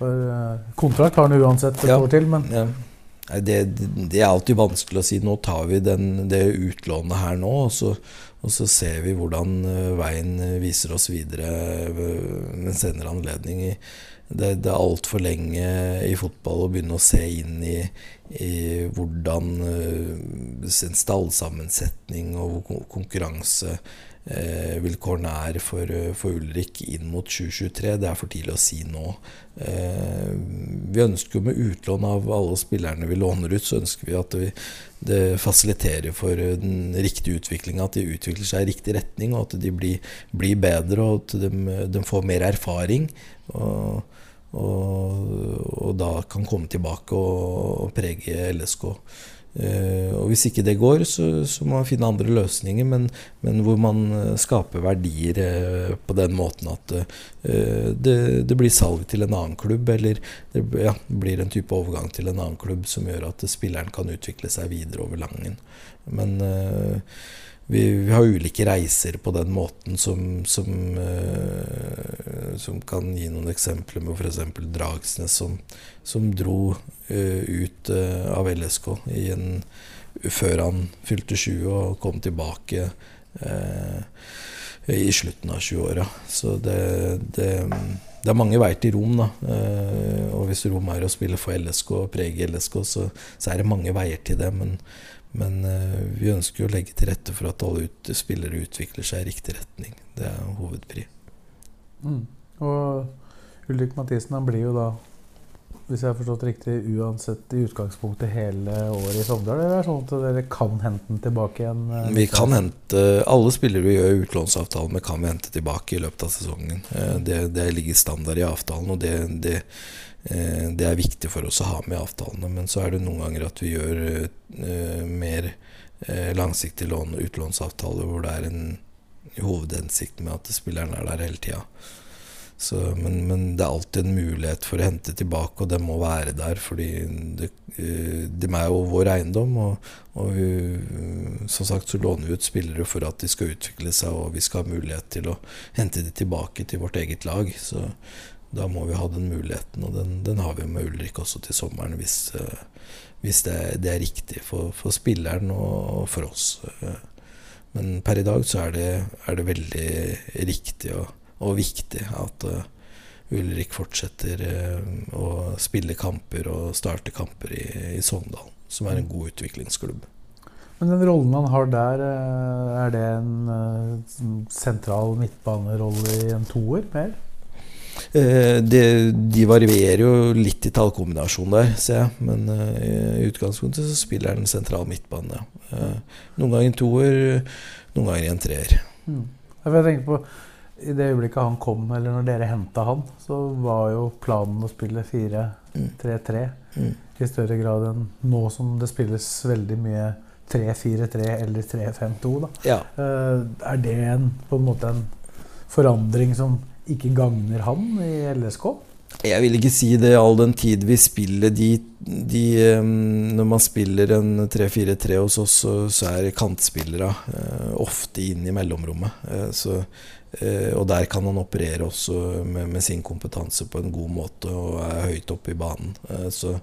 For uh, kontrakt har han uansett et ja, år til, men ja. det, det, er alltid vanskelig å si. Nå tar vi den, det utlånet her nå, og så, og så ser vi hvordan veien viser oss videre ved en senere anledning. i det, det er altfor lenge i fotball å begynne å se inn i, i hvordan uh, en stallsammensetning og konkurranse uh, er for, for, Ulrik inn mot 2023. Det er for tidlig å si nå. Eh, vi ønsker jo med utlån av alle spillerne vi låner ut, så ønsker vi at vi, det fasiliterer for den riktige utviklinga. At de utvikler seg i riktig retning, og at de blir, blir bedre, og at de, de får mer erfaring. Og, og, og, da kan komme tilbake og, og prege LSK. Uh, og Hvis ikke det går, så, så, må man finne andre løsninger, men, men hvor man eh, skaper verdier uh, på den måten at uh, det, det, blir salg til en annen klubb, eller det ja, blir en type overgang til en annen klubb som gjør at spilleren kan utvikle seg videre over langen. Men vi, vi, har ulike reiser på den måten som, som, uh, som kan gi noen eksempler med f.eks. Dragsnes, som, som dro uh, ut uh, av LSK en, før han fylte 20 og kom tilbake i slutten av 20-åra. Så det, det, det, er mange veier til Rom. da Og hvis Rom er å spille for LSK og prege LSK, så, så er det mange veier til det. men men uh, vi ønsker å legge til rette for at alle ut, spillere utvikler seg i riktig retning. Det er hovedpri. Mm. Og Ulrik Mathisen han blir jo da, hvis jeg har forstått riktig, uansett i utgangspunktet hele året i Sogndal? Eller er det sånn at dere kan hente den tilbake igjen? Uh, vi kan hente Alle spillere vi gjør utlånsavtale med, kan vi hente tilbake i løpet av sesongen. Uh, det, det, ligger standard i avtalen, og det, det Eh, det er viktig for oss å ha med avtalene. Men så er det noen ganger at vi gjør eh, mer eh, langsiktige lån- utlånsavtaler hvor det er en hovedhensikt med at spilleren er der hele tida. Men, men, det er alltid en mulighet for å hente tilbake, og det må være der. fordi det, eh, de er jo vår eiendom, og, og vi, som sagt så låner vi ut spillere for at de skal utvikle seg, og vi skal ha mulighet til å hente de tilbake til vårt eget lag. Så da må vi ha den muligheten, og den, den har vi med Ulrik også til sommeren, hvis, eh, hvis det, det, er riktig for, for spilleren og for oss. Men per i dag så er det, er det veldig riktig. og og viktig at uh, Ulrik fortsetter uh, å spille kamper og starte kamper i, i Sogndal, som er en god utviklingsklubb. Men den rollen han har der, eh, er det en sentral midtbanerolle i en toer mer? Eh, det, de varierer jo litt i tallkombinasjon der, ser jeg. Men uh, i utgangspunktet så spiller den sentral midtbane. Uh, noen ganger en toer, noen ganger en treer. Mm. Jeg tenker på i det øyeblikket han kom, eller når dere henta han, så var jo planen å spille 4-3-3 mm. i større grad enn nå som det spilles veldig mye 3-4-3 eller 3-5-2. Ja. Er det en, på en måte en forandring som ikke gagner han i LSK? Jeg vil ikke si det all den tid vi spiller de, de Når man spiller en 3-4-3 hos oss, så, så er kantspillere uh, ofte inn i mellomrommet. Uh, så Eh, og der kan han operere også med, med, sin kompetanse på en god måte og er høyt oppe i banen. Eh, så,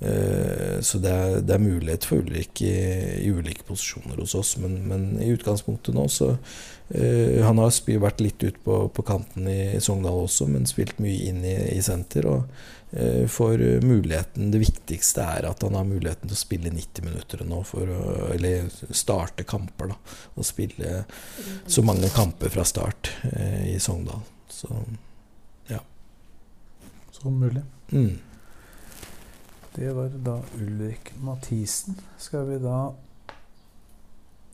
eh, så det, er, det, er, mulighet for Ulrik i, i, ulike posisjoner hos oss, men, men i utgangspunktet nå så Han har vært litt ut på, på, kanten i, i Sogndal også, men spilt mye inn i, i senter. og Eh, for muligheten Det viktigste er at han har muligheten til å spille 90 minutter nå, for å, eller starte kamper. da, Og spille så mange kamper fra start eh, i Sogndal. Så ja. Som mulig. Mm. Det var da Ulrik Mathisen. Skal vi da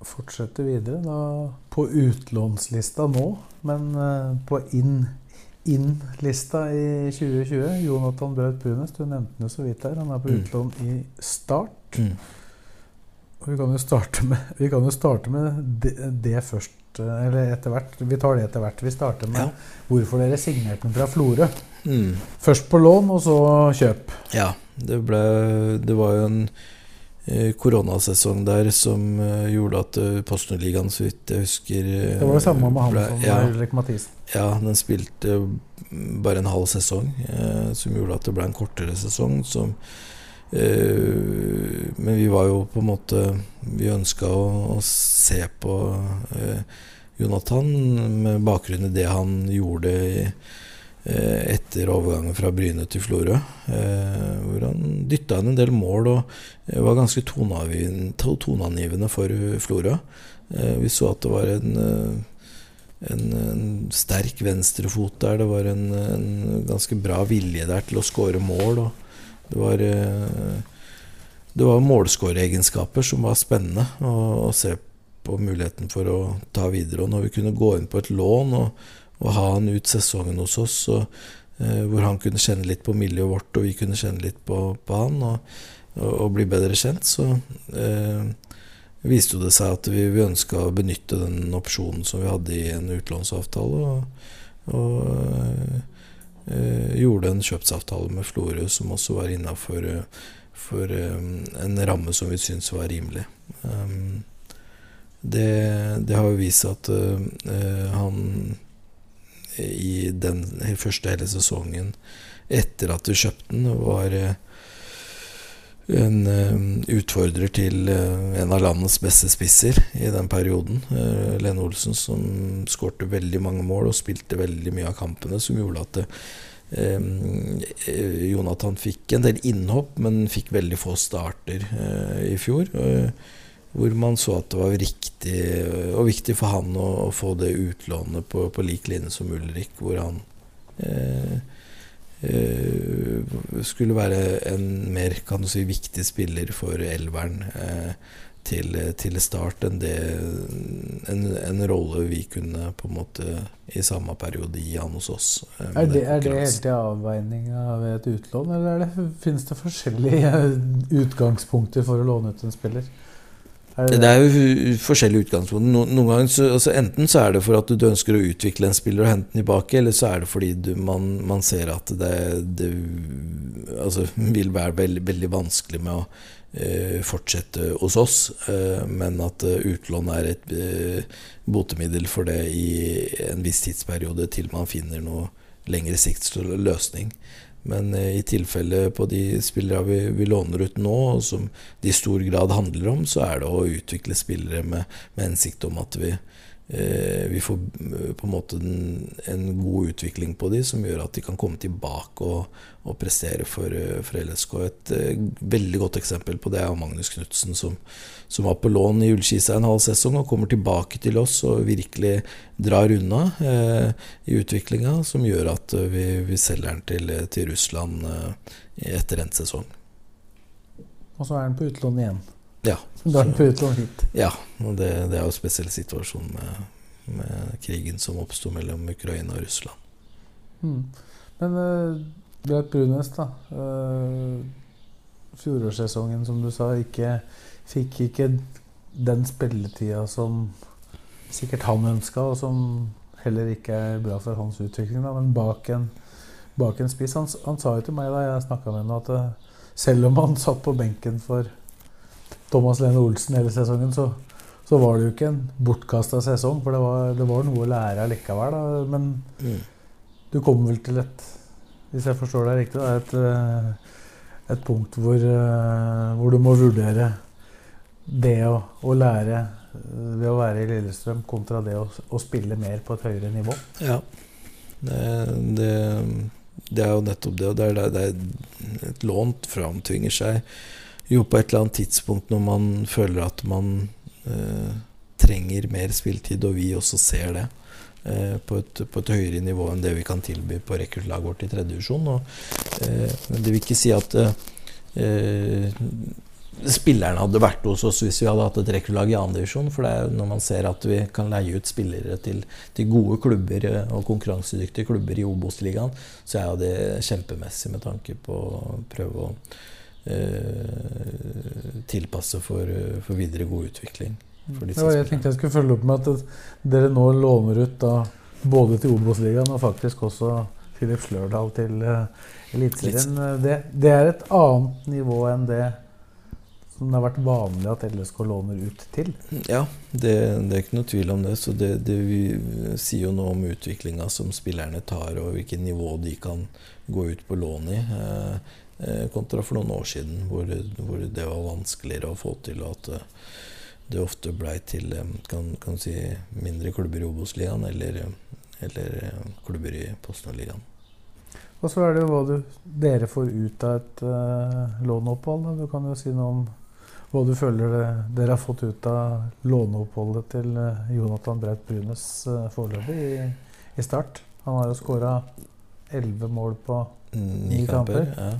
fortsette videre? Da på utlånslista nå, men uh, på inn-lista in i 2020. Jonathan Braut Brunes, du nevnte det så vidt her. Han er på mm. utlån i Start. Mm. Vi kan med, vi kan jo starte med det, det, først. Eller etter hvert. Vi tar det etter hvert. Vi starter med ja. hvorfor dere signerte den fra Florø. Mm. Først på lån, og så kjøp. Ja. Det, ble, det var jo en Eh, koronasesong der som uh, gjorde at eh, Postnordligaen, så vidt jeg husker Det var det samme med han som ja, Ulrik Mathisen. Ja, den spilte bare en halv sesong, som gjorde at det ble en kortere sesong. Som, men vi var jo på en måte Vi ønska å, å, se på Jonathan med bakgrunn i det han gjorde i Eh, etter overgangen fra Bryne til Florø. Eh, hvor han dytta inn en del mål og eh, var ganske toneangivende for Florø. Vi så at det var en, en, en sterk venstrefot der. Det var en, en, ganske bra vilje der til å skåre mål. Det var, det var målskåreegenskaper som var spennende å, å se på muligheten for å ta videre. Og når vi kunne gå inn på et lån og å ha han ut sesongen hos oss, og, eh, hvor han kunne kjenne litt på miljøet vårt, og vi kunne kjenne litt på, på han, og, og, og, bli bedre kjent, så eh, viste det seg at vi, vi ønska å benytte den opsjonen som vi hadde i en utlånsavtale, og, og eh, gjorde en kjøpsavtale med Florø som også var innafor for um, en ramme som vi syntes var rimelig. Um, det, det, har jo vist seg at uh, han i den første hele sesongen etter at du kjøpte den, var eh, en eh, utfordrer til eh, en av landets beste spisser i den perioden. Lene Olsen, som skårte veldig mange mål og spilte veldig mye av kampene, som gjorde at det, Jonathan fikk en del innhopp, men fikk veldig få starter i fjor hvor man så at det var riktig og viktig for han å, å få det utlånet på, på lik linje som Ulrik, hvor han eh, eh, skulle være en mer kan du si, viktig spiller for elveren eh, til, til, start enn det en, en, rolle vi kunne på en måte i samme periode gi han hos oss. Eh, er det, er det helt i avveininga ved et utlån, eller det, finnes det forskjellige utgangspunkter for å låne ut en spiller? Er Det er jo forskjellige utgangspunkt. No, noen ganger så, altså Enten så er det for at du ønsker å utvikle en spiller og hente den tilbake, eller så er det fordi du, man, man ser at det, det altså, vil være veldig, veldig vanskelig med å eh, fortsette hos oss, eh, men at eh, utlån er et eh, botemiddel for det i en viss tidsperiode til man finner noe lengre sikts løsning. Men eh, i tilfelle på de spillere vi, vi, låner ut nå, som det i stor grad handler om, så er det å utvikle spillere med, med hensikt om at vi, vi får eh, på en måte en, god utvikling på de, som gjør at de kan komme tilbake og, og prestere for, eh, for, LSK. Et eh, veldig godt eksempel på det er Magnus Knutsen, som, som var på lån i Ullkisa en halv sesong og kommer tilbake til oss og virkelig drar unna eh, i utviklinga, som gjør at eh, vi, vi selger den til, til Russland eh, etter endt sesong. Og så er den på utlån igjen. Ja. På utlån hit. Ja, og det, det er jo en spesiell situasjon med, med krigen som oppsto mellom Ukraina og Russland. Mm. Men uh, Braut Brunes, da. Uh, fjorårssesongen, som du sa, ikke fikk ikke den spilletida som sikkert han ønska, og som heller ikke er bra for hans utvikling. Da. Men bak en, bak en spiss han, han, sa jo til meg da jeg snakka med ham, at uh, selv om han satt på benken for Thomas Lene Olsen hele sesongen, så, så var det jo ikke en bortkasta sesong. For det var, det var, noe å lære allikevel. Da. Men mm. du kommer vel til et Hvis jeg forstår deg riktig, da, et, eh, et punkt hvor, uh, hvor du må vurdere det å, å, lære eh, ved å være i Lillestrøm kontra det å, å spille mer på et høyere nivå? Ja. Det, det, det er jo nettopp det. Og det er, det er et lån framtvinger seg jo på et eller annet tidspunkt når man føler at man eh, trenger mer spiltid, og vi også ser det. Eh, på, et, på, et, høyere nivå enn det vi kan tilby på rekruttlaget vårt i tredje divisjon. Eh, det vil ikke si at eh, spillerne hadde vært hos oss hvis vi hadde hatt et rekruttlag i andredivisjon. For det er når man ser at vi kan leie ut spillere til, til gode klubber eh, og konkurransedyktige klubber i Obos-ligaen, så er det kjempemessig med tanke på å prøve å tilpasse for, for, videre god utvikling. ja, jeg tenkte jeg skulle følge opp med at dere nå låner ut da, både til Obos-ligaen og faktisk også Filip Slørdal til uh, Eliteserien. Det, det er et annet nivå enn det som det har vært vanlig at LSK låner ut til? Ja, det, det er ikke noe tvil om det. Så det, det vi sier jo noe om utviklinga som spillerne tar, og hvilket nivå de kan gå ut på lån i. Eh, eh kontra for noen år siden, hvor, hvor, det var vanskeligere å få til. Og at eh, det ofte blei til eh, kan, kan si, mindre klubber i Obos-ligaen eller, eller klubber i Posten-ligaen. Og så er det jo hva du, dere får ut av et uh, låneopphold. Du kan jo si noe om hva du føler det, dere har fått ut av låneoppholdet til uh, Jonathan Braut Brunes uh, foreløpig i, i, start. Han har jo skåra elleve mål på ni kamper. Ja.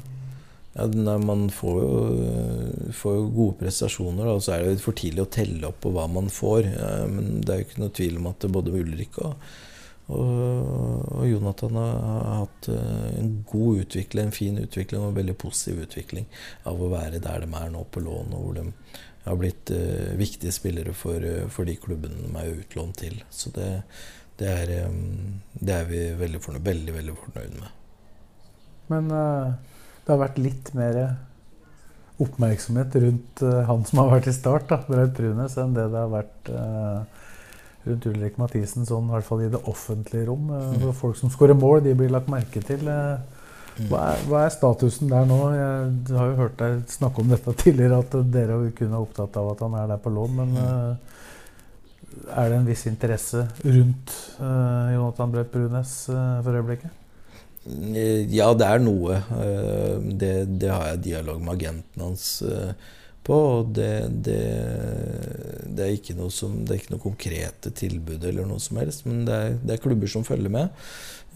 Ja, nei, man får jo, eh, får jo, gode prestasjoner, og så er det jo for tidlig å telle opp på hva man får. men det er jo ikke noe tvil om at både Ulrik og og, og Jonathan har hatt eh, en god utvikling, en fin utvikling og en veldig positiv utvikling av å være der de er nå på lån, og hvor de har blitt uh, viktige spillere for, for, de klubbene de er utlånt til. Så det, det, er, det er vi veldig fornøyd, veldig, veldig fornøyd med. Men uh, det har vært litt mer oppmerksomhet rundt han som har vært i start, da, Braut Brunes, enn det det har vært rundt Ulrik Mathisen, sånn, i hvert fall i det offentlige rom. Uh, mm. Folk som skårer mål, de blir lagt merke til. Mm. Hva er, hva er, statusen der nå? Jeg har jo hørt deg snakke om dette tidligere, at dere kun er opptatt av at han er der på lån. Men uh, er det en viss interesse rundt uh, Jonathan Brett Brunes uh, for øyeblikket? Ja, det er noe. Det, det, har jeg dialog med agenten hans på. Det, det, det, er ikke noe som, det er ikke noe konkrete tilbud eller noe som helst, men det er, er klubber som følger med.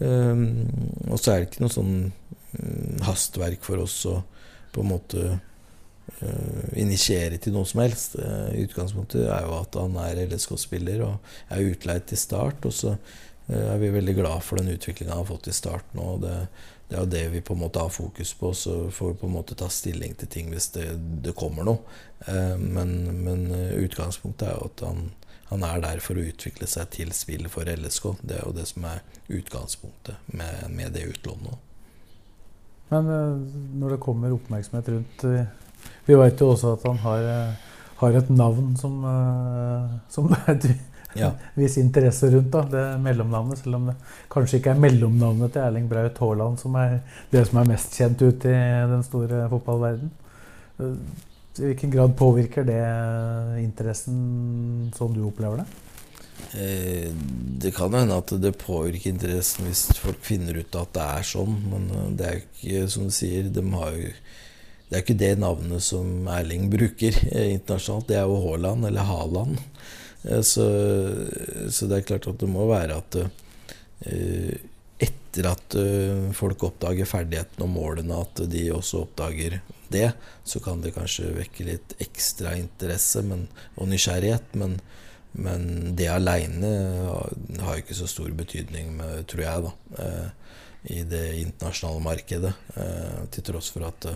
Og så er det ikke noe sånn um, hastverk for oss å på en måte initiere til noe som helst. Utgangspunktet er jo at han er LSK-spiller og er utleid til start. Og så er vi veldig glad for den utviklinga han har fått i starten. og det, det er det vi på en måte har fokus på, så får vi på en måte ta stilling til ting hvis det, det kommer noe. Men, men, utgangspunktet er jo at han, han, er der for å utvikle seg til spill for LSK. Det er jo det som er utgangspunktet med, med det utlånet. Men når det kommer oppmerksomhet rundt Vi vet jo også at han har har et navn som, som ja. viss interesse rundt. da, Det mellomnavnet, selv om det kanskje ikke er mellomnavnet til Erling Braut Haaland som er det som er mest kjent ute i den store fotballverden. Uh, I hvilken grad påvirker det interessen sånn du opplever det? Eh, det kan hende at det påvirker interessen hvis folk finner ut at det er sånn, men det er ikke som du sier. De har det er ikke det navnet som Erling bruker eh, internasjonalt. Det er jo Haaland, eller Haaland. Eh, så, så, det er klart at det må være at eh, etter at folk oppdager ferdigheten og målene, at de også oppdager det, så kan det kanskje vekke litt ekstra interesse men, og nysgjerrighet. Men, men det aleine har ikke så stor betydning, tror jeg, da, i det internasjonale markedet. Til tross for at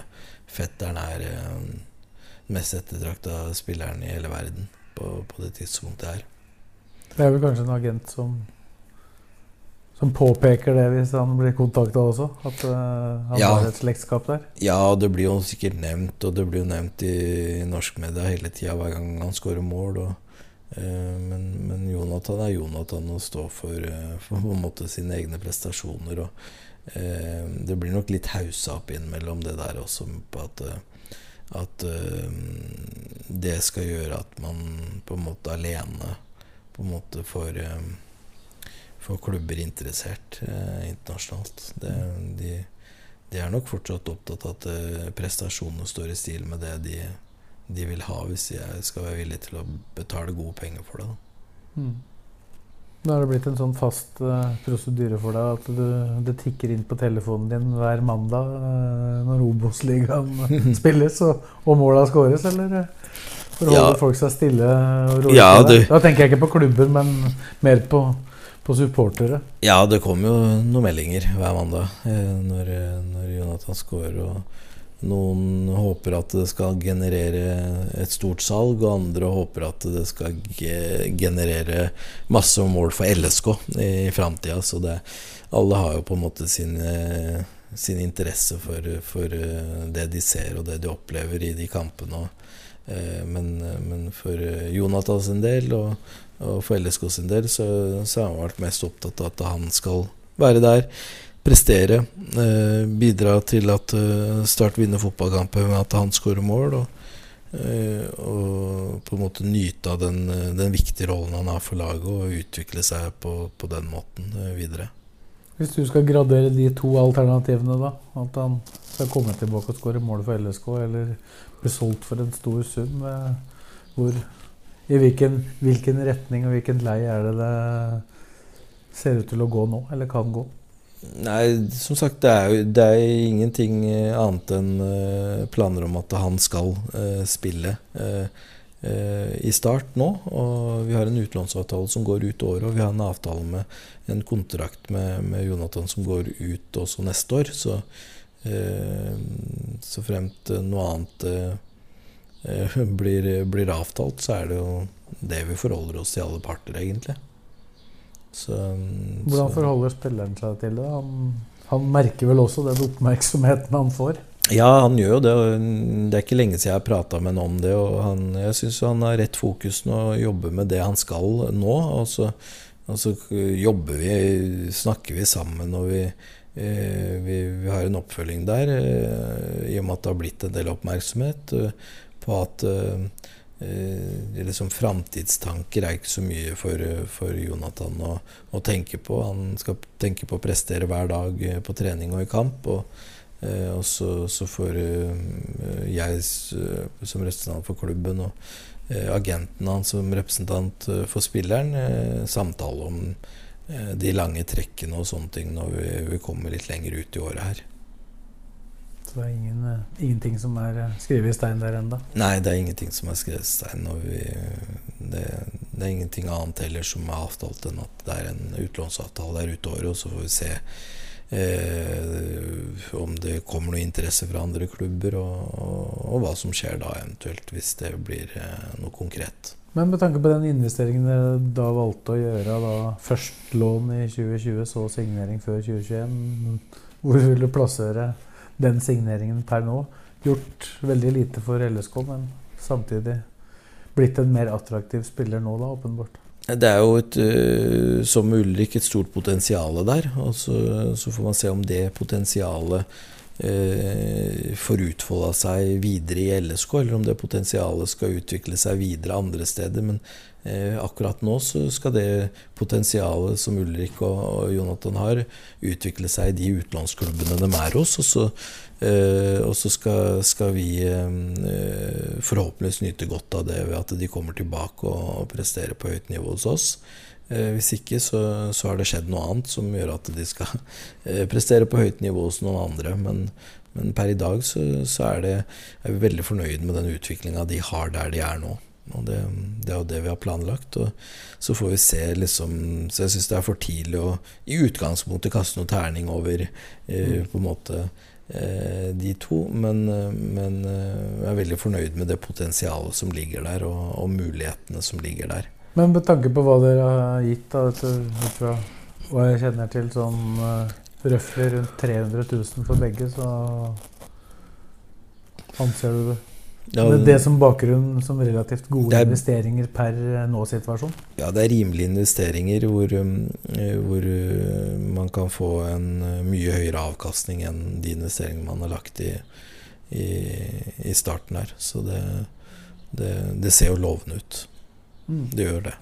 fetteren er den eh, mest ettertrakta spilleren i hele verden på, på, det tidspunktet her. Det er vel kanskje en agent som som påpeker det hvis han blir kontakta også? At uh, han ja. har et slektskap der? Ja, det blir jo sikkert nevnt, og det blir jo nevnt i, i norsk media hele tida hver gang han skårer mål. Og, uh, men, men, Jonathan er Jonathan og står for, uh, for på en måte sine egne prestasjoner. Og det blir nok litt haussa opp innimellom det der også på at, at uh, det skal gjøre at man på en måte alene på en måte får, får klubber interessert internasjonalt. Det, de, de, er nok fortsatt opptatt av at prestasjonene står i stil med det de, de vil ha, hvis de skal være villige til å betale gode penger for det. Mm. Nå har det blitt en sånn fast uh, prosedyre for deg at du, det tikker inn på telefonen din hver mandag uh, når Obos-ligaen spilles og, og måla skåres, eller for å ja. folk seg stille og rolig? Ja, da tenker jeg ikke på klubben, men mer på, på supportere. Ja, det kommer jo noen meldinger hver mandag når, når Jonathan scorer. og noen håper at det skal generere et stort salg, og andre håper at det skal generere masse mål for LSK i framtida. Så det, alle har jo på en måte sin, sin interesse for, for, det de ser og det de opplever i de kampene. Eh, men, men for Jonathan sin del og, og for LSK sin del så, så har han vært mest opptatt av at han skal være der prestere. Eh, bidra til at eh, Start vinner fotballkamper med at han skårer mål. Og, eh, og, på en måte nyte av den, den, viktige rollen han har for laget, og utvikle seg på, på den måten videre. Hvis du skal gradere de to alternativene, da at han skal komme tilbake og skåre mål for LSK, eller bli solgt for en stor sum, hvor, i hvilken, hvilken retning og hvilken lei er det det ser ut til å gå nå, eller kan gå? Nei, som sagt, det er jo det er ingenting eh, annet enn uh, planer om at han skal uh, spille i start nå. Og vi har en utlånsavtale som går ut året, og vi har en avtale med en kontrakt med, med Jonathan som går ut også neste år. Så, så fremt noe annet blir, blir avtalt, så er det jo det vi forholder oss til alle parter, egentlig. Så, Hvordan så. forholder spilleren seg til det? Han, han, merker vel også den oppmerksomheten han får? Ja, han gjør jo det. Det er ikke lenge siden jeg har prata med ham om det. og han, Jeg syns han har rett fokus nå og jobber med det han skal nå. Og så, og så jobber vi, snakker vi sammen, og vi, eh, vi, vi har en oppfølging der. Eh, I og med at det har blitt en del oppmerksomhet eh, på at eh, liksom Framtidstanker er ikke så mye for, for Jonathan å, å, tenke på. Han skal tenke på å prestere hver dag eh, på trening og i kamp. Og, eh, og så, så, får eh, jeg som representant for klubben og eh, agenten hans som representant eh, for spilleren samtale om de lange trekkene og sånne ting når vi, vi kommer litt lenger ut i året her. Så det er ingen, eh, ingenting som er eh, skrevet i stein der ennå. Nei, det er ingenting som er skrevet i stein. Og vi, det, det, er ingenting annet heller som er avtalt enn at det er en utlånsavtale der ute året, og så får vi se eh, om det kommer noe interesse fra andre klubber, og, og, og, hva som skjer da eventuelt, hvis det blir eh, noe konkret. Men med tanke på den investeringen dere da valgte å gjøre, da først lån i 2020, så signering før 2021, hvor vil du plassere den signeringen per nå. Gjort veldig lite for LSK, men samtidig blitt en mer attraktiv spiller nå, da, åpenbart. Det er jo et, uh, som Ulrik et stort potensial der. og så, så, får man se om det potensialet eh, får utfolda seg videre i LSK, eller om det potensialet skal utvikle seg videre andre steder. Men akkurat nå så skal det potensialet som Ulrik og, og Jonathan har, utvikle seg i de utenlandsklubbene de er hos. Og så Uh, og så skal, skal vi uh, forhåpentligvis nyte godt av det ved at de kommer tilbake og presterer på høyt nivå hos oss. Hvis ikke så, så, har det skjedd noe annet som gjør at de skal prestere på høyt nivå hos noen andre. Men, men per i dag så, så er, det, er, vi veldig fornøyd med den utviklinga de har der de er nå. Og det, det, er jo det vi har planlagt. Og så får vi se, liksom Så jeg syns det er for tidlig å i utgangspunktet kaste noe terning over eh, på en måte Eh, de to. Men, eh, men, eh, jeg er veldig fornøyd med det potensialet som ligger der, og, og mulighetene som ligger der. Men med tanke på hva dere har gitt, da, ut fra hva jeg kjenner til, sånn uh, røftlig rundt 300 000 for begge, så anser du det ja, det, det som bakgrunn som relativt gode er, investeringer per eh, nå-situasjon? Ja, det er rimelige investeringer hvor, um, eh, hvor, uh, man kan få en mye høyere avkastning enn de investeringene man har lagt i, i, i starten her. Så det, det, det, ser jo lovende ut. Mm. Det gjør det.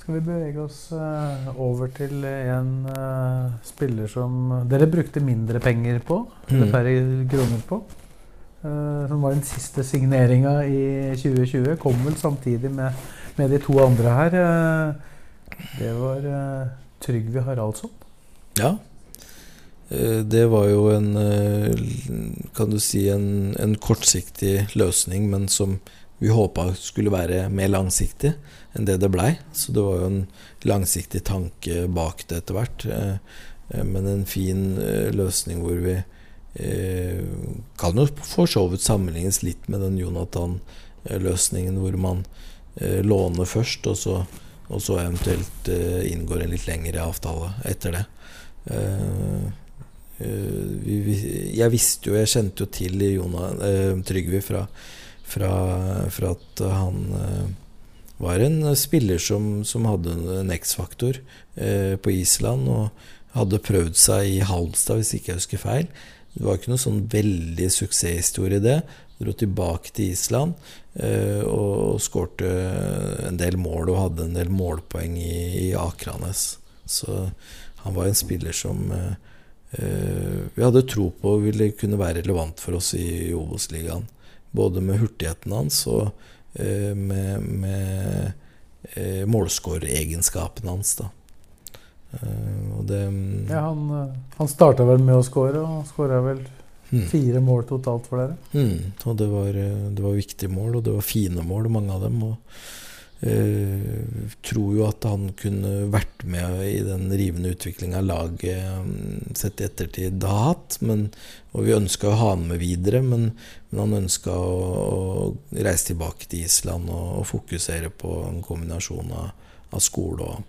Skal vi bevege oss over til en spiller som dere brukte mindre penger på, eller mm. færre kroner på? Uh, som var den siste signeringa i 2020. Kom vel samtidig med, med de to andre her. Uh, det var uh, Trygve Haraldsson. Ja. Det var jo en Kan du si en, en kortsiktig løsning, men som vi håpa skulle være mer langsiktig enn det det blei. Så det var jo en langsiktig tanke bak det etter hvert. Men en fin løsning hvor vi eh, kan jo for så vidt sammenlignes litt med den Jonathan-løsningen, hvor man eh, låner først, og så, og så eventuelt eh, inngår en litt lengre avtale etter det. Eh, eh, jeg visste jo, jeg kjente jo til Jonah, eh, Trygve fra, fra, fra, at han var en spiller som, som hadde en X-faktor på Island, og hadde prøvd seg i Halmstad, hvis ikke jeg husker feil. Det var ikke noen sånn veldig suksesshistorie, det. Dro tilbake til Island eh, og skårte en del mål og hadde en del målpoeng i, i Akranes. Så han var en spiller som eh, eh vi hadde tro på ville kunne være relevant for oss i Obos-ligaen. Både med hurtigheten hans og med, med målskåreregenskapene hans. da. Uh, det, mm, ja, han, eh, han starta vel med å skåre, og skåra vel mm. fire mål totalt for dere. Mm, og det var, eh, det var, viktige mål, og det var fine mål, mange av dem. Og uh, tror jo at han kunne vært med i den rivende utviklinga laget um, sett i ettertid har hatt. Men, og vi ønska å ha han med videre, men, men han ønska å, å, reise tilbake til Island og, og fokusere på en kombinasjon av, av skole og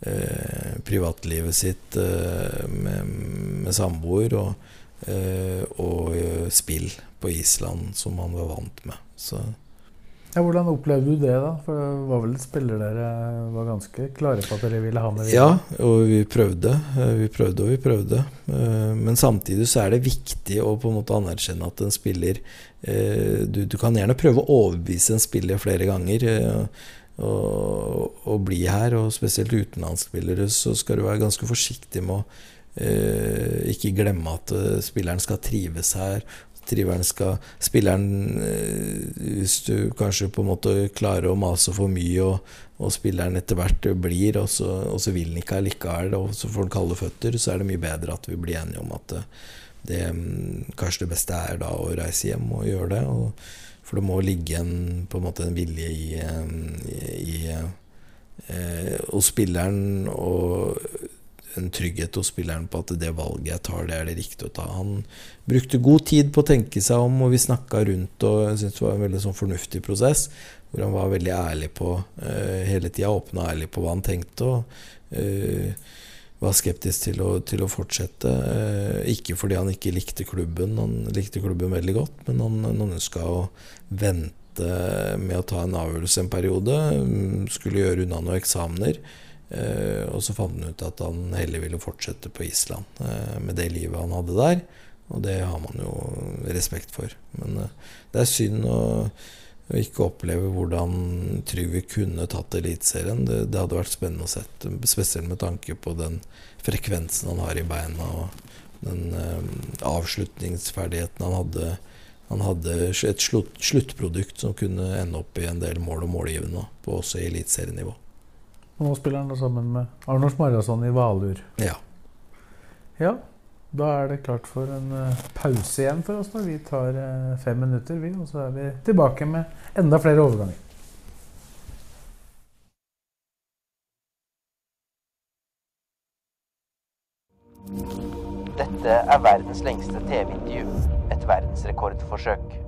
Eh, privatlivet sitt eh, med, med samboer og, eh, og, spill på Island, som han var vant med. Så. Ja, hvordan opplevde du det, da? For det var vel spillere dere var ganske klare på at dere ville ha med videre? Ja, og vi prøvde. Vi prøvde og vi prøvde. Men samtidig så er det viktig å på en måte anerkjenne at en spiller du, du kan gjerne prøve å overbevise en spiller flere ganger å, bli her, og spesielt utenlandsspillere, så skal du være ganske forsiktig med å eh, ikke glemme at uh, spilleren skal trives her. Skal, spilleren eh, Hvis du kanskje på en måte klarer å mase for mye, og, og spilleren etter hvert blir, og så, og så vil han ikke allikevel, og så får han kalde føtter, så er det mye bedre at vi blir enige om at uh, det mm, kanskje det beste er da å reise hjem og gjøre det. Og, for det må ligge en, på en måte en vilje i, i, i eh, hos spilleren og en trygghet hos spilleren på at det valget jeg tar, det er det riktige å ta. Han brukte god tid på å tenke seg om, og vi snakka rundt, og jeg syntes det var en veldig sånn fornuftig prosess. Hvor han var veldig ærlig på uh, hele tida, åpen ærlig på hva han tenkte. og uh, var skeptisk til å, til å fortsette. Uh, ikke fordi han ikke likte klubben, han likte klubben veldig godt, men han, han ønska å vente med å ta en avgjørelse en periode. Mm, skulle gjøre unna noen eksamener. Eh, og så fant han ut at han heller ville fortsette på Island eh, med det livet han hadde der. Og det har man jo respekt for. Men eh, det er synd å, å ikke oppleve hvordan Trygve kunne tatt Eliteserien. Det, det hadde vært spennende å sett, spesielt med tanke på den frekvensen han har i beina, og den avslutningsferdigheten han hadde. Han hadde et slutt, sluttprodukt som kunne ende opp i en del mål og målgivende, på også i eliteserienivå. Og nå spiller han da sammen med Arnors Marason i Valur. Ja. ja. Da er det klart for en uh, pause igjen for oss. da. Vi tar uh, fem minutter, vi, og så er vi tilbake med enda flere overganger. Dette er verdens lengste TV-intervju. Et verdensrekordforsøk.